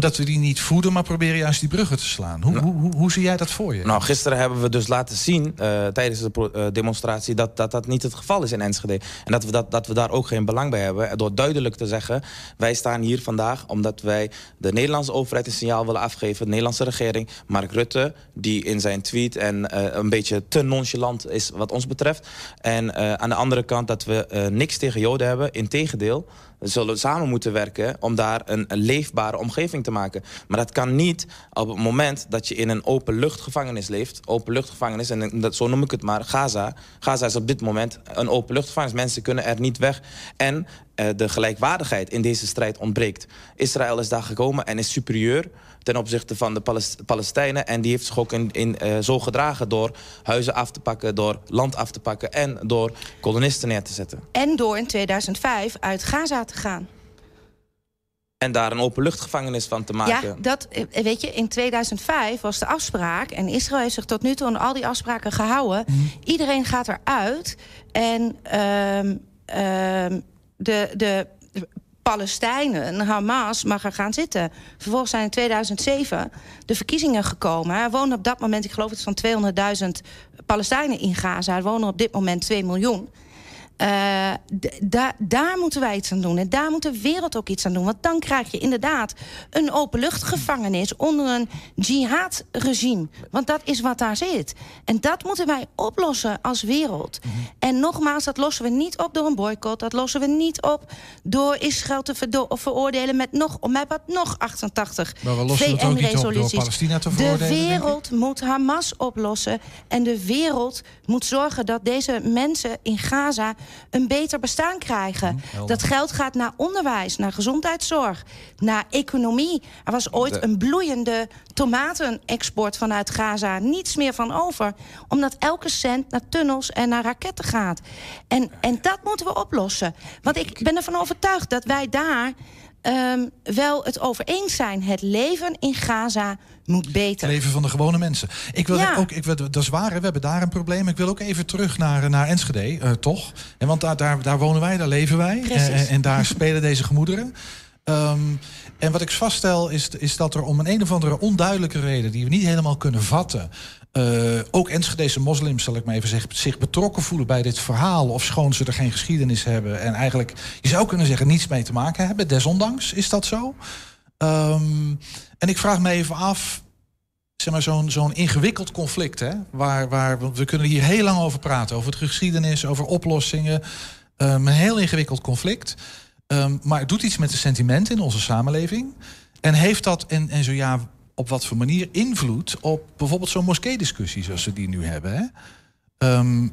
maar dat we die niet voeden, maar proberen juist die bruggen te slaan. Hoe, hoe, hoe, hoe zie jij dat voor je? Nou, gisteren hebben we dus laten zien eh, tijdens de eh, demonstratie dat, dat dat niet het geval is in Enschede. En dat we, dat, dat we daar ook geen belang bij hebben. En Door duidelijk te zeggen, wij staan hier vandaag omdat wij de Nederlandse overheid een signaal willen afgeven. De Nederlandse regering, Mark Rutte, die in zijn tweet en eh, een beetje te nonchalant is wat ons betreft. En aan de andere kant dat we niks tegen Joden hebben, integendeel. We zullen samen moeten werken om daar een, leefbare omgeving te maken. Maar dat kan niet op het moment dat je in een openluchtgevangenis leeft. Openluchtgevangenis, en dat, zo noem ik het maar, Gaza. Gaza is op dit moment een openluchtgevangenis. Mensen kunnen er niet weg. En eh, de gelijkwaardigheid in deze strijd ontbreekt. Israël is daar gekomen en is superieur ten opzichte van de Palest- Palestijnen. En die heeft zich ook in, in, eh, zo gedragen door huizen af te pakken, door land af te pakken en door kolonisten neer te zetten. En door in 2005 uit Gaza te gaan. En daar een openluchtgevangenis van te maken. Ja, dat, eh, weet je, in 2005 was de afspraak... en Israël heeft zich tot nu toe aan al die afspraken gehouden. Iedereen gaat eruit en ehm, ehm, de, de Palestijnen, Hamas, mag er gaan zitten. Vervolgens zijn in 2007 de verkiezingen gekomen. Er wonen op dat moment, ik geloof het van 200.000 Palestijnen in Gaza. Er wonen op dit moment 2 miljoen. Eh, da- daar moeten wij iets aan doen. En daar moet de wereld ook iets aan doen. Want dan krijg je inderdaad een openluchtgevangenis onder een jihad-regime. Want dat is wat daar zit. En dat moeten wij oplossen als wereld. En nogmaals, dat lossen we niet op door een boycott. Dat lossen we niet op door Israël te veroordelen met, nog, met wat nog 88 Maar we lossen het ook niet op door VN-resoluties. De wereld moet Hamas oplossen. En de wereld moet zorgen dat deze mensen in Gaza een beter bestaan krijgen. helder. dat geld gaat naar onderwijs, naar gezondheidszorg, naar economie. Er was ooit De- een bloeiende tomatenexport vanuit Gaza. Niets meer van over. Omdat elke cent naar tunnels en naar raketten gaat. En, en dat moeten we oplossen. Want ik ben ervan overtuigd dat wij daar ehm, wel het over eens zijn. Het leven in Gaza moet beter. Het leven van de gewone mensen. Ik wil Ja. ook, ik, wil- dat is waar, we hebben daar een probleem. Ik wil ook even terug naar, naar Enschede, eh, toch? En want daar, daar, daar wonen wij, daar leven wij. Precies. En, en, en daar <laughs> spelen deze gemoederen. Ehm, en wat ik vaststel is, is dat er om een een of andere onduidelijke reden... die we niet helemaal kunnen vatten... eh, ook Enschedese moslims, zal ik maar even zeggen... zich betrokken voelen bij dit verhaal... of schoon ze er geen geschiedenis hebben... en eigenlijk, je zou kunnen zeggen, niets mee te maken hebben. Desondanks, is dat zo? Ehm, en ik vraag me even af, zeg maar, zo'n zo'n ingewikkeld conflict, hè? Waar, waar, we kunnen hier heel lang over praten, over de geschiedenis, over oplossingen. Ehm, een heel ingewikkeld conflict. Ehm, maar het doet iets met de sentimenten in onze samenleving. En heeft dat, en, en zo ja, op wat voor manier invloed op bijvoorbeeld zo'n moskee-discussie zoals we die nu hebben? Hè? Ehm,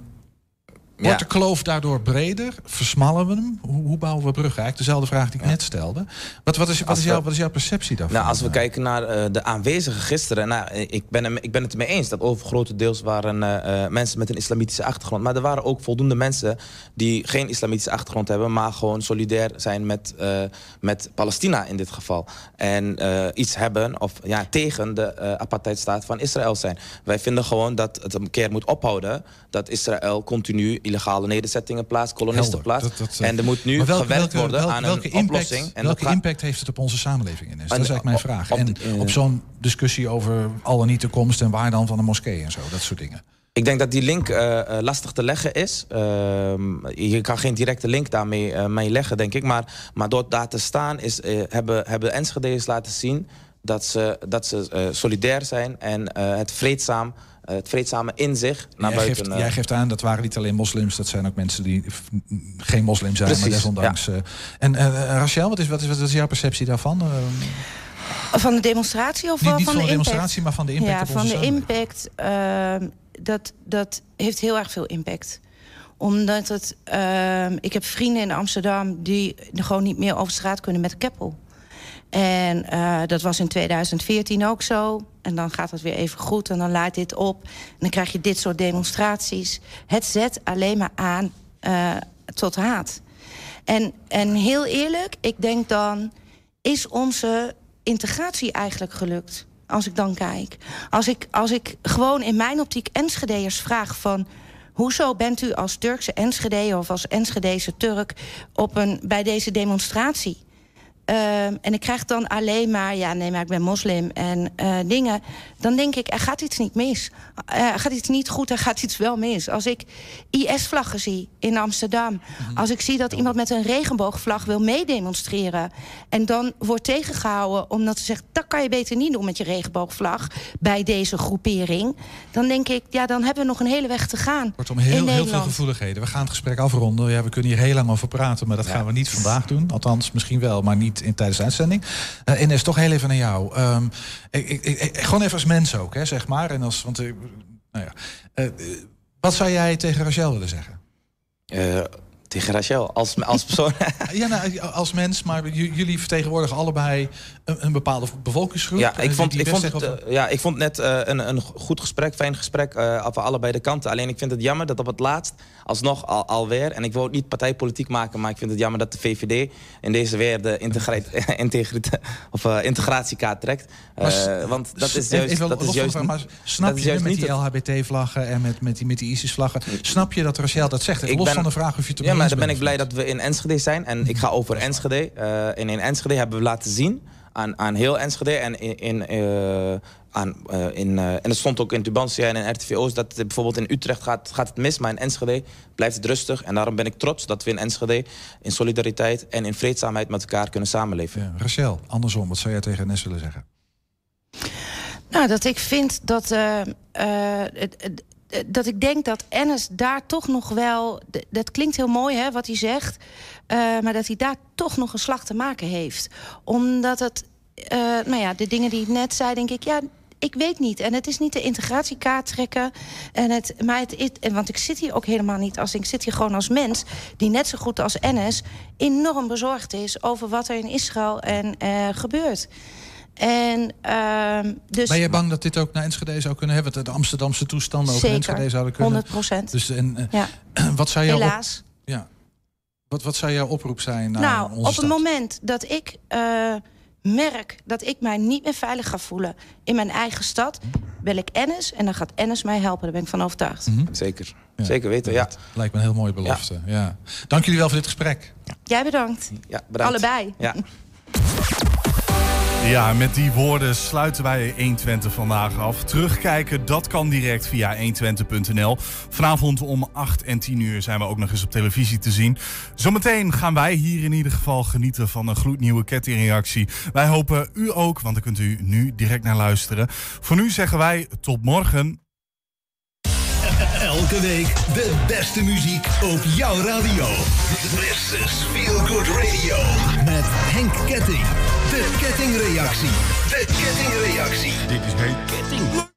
Wordt de kloof daardoor breder? Versmallen we hem? Hoe, hoe bouwen we bruggen? Eigenlijk dezelfde vraag die ik net stelde. Wat, wat, is, wat, is, jouw, wat is jouw perceptie daarvan? Nou, als we kijken naar eh, de aanwezigen gisteren. Nou, ik, ben, ik ben het ermee eens dat overgrote deels waren eh, eh, mensen met een islamitische achtergrond. Maar er waren ook voldoende mensen die geen islamitische achtergrond hebben. Maar gewoon solidair zijn met, met Palestina in dit geval. En iets hebben of ja, tegen de apartheidstaat van Israël zijn. Wij vinden gewoon dat het een keer moet ophouden dat Israël continu illegale nederzettingen plaats, kolonisten Helder. plaats. Dat- dat, eh, en er moet nu welke- gewerkt worden welke- aan welke een impact, oplossing. En welke gaat- impact heeft het op onze samenleving in? Dat is En, eigenlijk mijn op- vraag. op en eh, op zo'n discussie over al en niet de komst en waar dan van de moskee en zo, dat soort dingen. Ik denk dat die link eh, eh, lastig te leggen is. Ehm, je kan geen directe link daarmee eh, mee leggen, denk ik. Maar, maar door daar te staan is, eh, hebben, hebben Enschede's laten zien... dat ze, dat ze eh, solidair zijn en eh, het, vreedzaam, eh, het vreedzame in zich naar jij, buiten... geeft, eh, jij geeft aan, dat waren niet alleen moslims, dat zijn ook mensen die geen moslim zijn, maar desondanks. eh, en eh, Rachel, wat is, wat, is, wat is jouw perceptie daarvan? Eh, Van de demonstratie of Niet- niet van van de de impact? demonstratie, maar van de impact ja, op van onze de impact. ehm, dat, dat heeft heel erg veel impact. Omdat het... ehm, ik heb vrienden in Amsterdam die gewoon niet meer over straat kunnen met keppel. En eh, dat was in 2014 ook zo. En dan gaat het weer even goed en dan laait dit op. En dan krijg je dit soort demonstraties. Het zet alleen maar aan eh, tot haat. En, en heel eerlijk, ik denk dan... is onze integratie eigenlijk gelukt? Als ik dan kijk. Als ik, als ik gewoon in mijn optiek Enschede'ers vraag van... Hoezo bent u als Turkse Enschede of als Enschedese Turk op een, bij deze demonstratie? Ehm, en ik krijg dan alleen maar, ja, nee, maar ik ben moslim en eh, dingen. Dan denk ik, er gaat iets niet mis. Eh, Er gaat iets niet goed, er gaat iets wel mis. Als ik IS-vlaggen zie in Amsterdam. Als ik zie dat iemand met een regenboogvlag wil meedemonstreren. En dan wordt tegengehouden omdat ze zegt... dat kan je beter niet doen met je regenboogvlag bij deze groepering. Dan denk ik, ja, dan hebben we nog een hele weg te gaan Kortom, in heel, heel veel gevoeligheden. We gaan het gesprek afronden. Ja, we kunnen hier heel lang over praten, maar dat gaan we niet vandaag doen. Althans, misschien wel, maar niet in, tijdens de uitzending. Eh Ines, toch heel even naar jou. Ehm, ik, ik, ik- gewoon even als mens ook, hè, zeg maar. En als, want, eh, nou ja. Eh, wat zou jij tegen Rachel willen zeggen? Eh, tegen Rachel, als, als <laughs> persoon. Ja, nou, als mens, maar jullie vertegenwoordigen allebei een, een bepaalde bevolkingsgroep. Ja, eh, ik die- vond, ik vond, het, eh, ja, ik vond net eh, een, een goed gesprek, fijn gesprek, eh van allebei de kanten. Alleen ik vind het jammer dat op het laatst, alsnog al, alweer... en ik wil het niet partijpolitiek maken, maar ik vind het jammer dat de VVD... in deze weer de <laughs> of, eh, integratiekaart trekt. Maar Eh, want dat is juist, even dat is juist, maar snap je juist met die LHBT-vlaggen en met, met die, met die ISIS-vlaggen... snap je dat Rachel dat zegt? Ik los ben- van de vraag of je Ja, eens dan ben ik blij dat we in Enschede zijn. En ik ga over Enschede. Eh, en in Enschede hebben we laten zien aan, aan heel Enschede. En, in, in, eh, aan, eh, in, eh, en het stond ook in Tubantia en in RTVO's... dat het bijvoorbeeld in Utrecht gaat, gaat het mis, maar in Enschede blijft het rustig. En daarom ben ik trots dat we in Enschede in solidariteit... en in vreedzaamheid met elkaar kunnen samenleven. Ja, Rachel, andersom, wat zou jij tegen Nes willen zeggen? Nou, dat ik vind dat. eh, eh, het- dat ik denk dat Ennis daar toch nog wel. Dat klinkt heel mooi, hè, wat hij zegt. eh, maar dat hij daar toch nog een slag te maken heeft. Omdat het. eh, nou ja, de dingen die ik net zei, denk ik. Ja, ik weet niet. En het is niet de integratiekaart trekken. En het, maar het, en want ik zit hier ook helemaal niet als. Ik zit hier gewoon als mens. die net zo goed als Ennis. enorm bezorgd is over wat er in Israël en, eh, gebeurt. En ehm, dus. Ben je bang dat dit ook naar Enschede zou kunnen hebben? Dat de Amsterdamse toestanden ook naar Enschede zouden kunnen? 100%. Dus, en, eh, Ja. <clears throat> wat zou jouw op- Helaas. ja. wat, wat zou jouw oproep zijn naar nou, onze op het moment dat ik eh, merk dat ik mij niet meer veilig ga voelen in mijn eigen stad, bel ik Ennis en dan gaat Ennis mij helpen. Daar ben ik van overtuigd. Zeker. Zeker weten, ja. Lijkt me een heel mooie belofte. Ja. Dank jullie wel voor dit gesprek. Jij bedankt. Ja, bedankt. Allebei. Ja. <laughs> Ja, met die woorden sluiten wij 120 vandaag af. Terugkijken, dat kan direct via 120.nl. Vanavond om 8 en 10 uur zijn we ook nog eens op televisie te zien. Zometeen gaan wij hier in ieder geval genieten van een gloednieuwe kettingreactie. Wij hopen u ook, want daar kunt u nu direct naar luisteren. Voor nu zeggen wij tot morgen. Elke week de beste muziek op jouw radio. This is Feel Good Radio. Met Henk Ketting. De kettingreactie. De kettingreactie. Dit is Henk Ketting.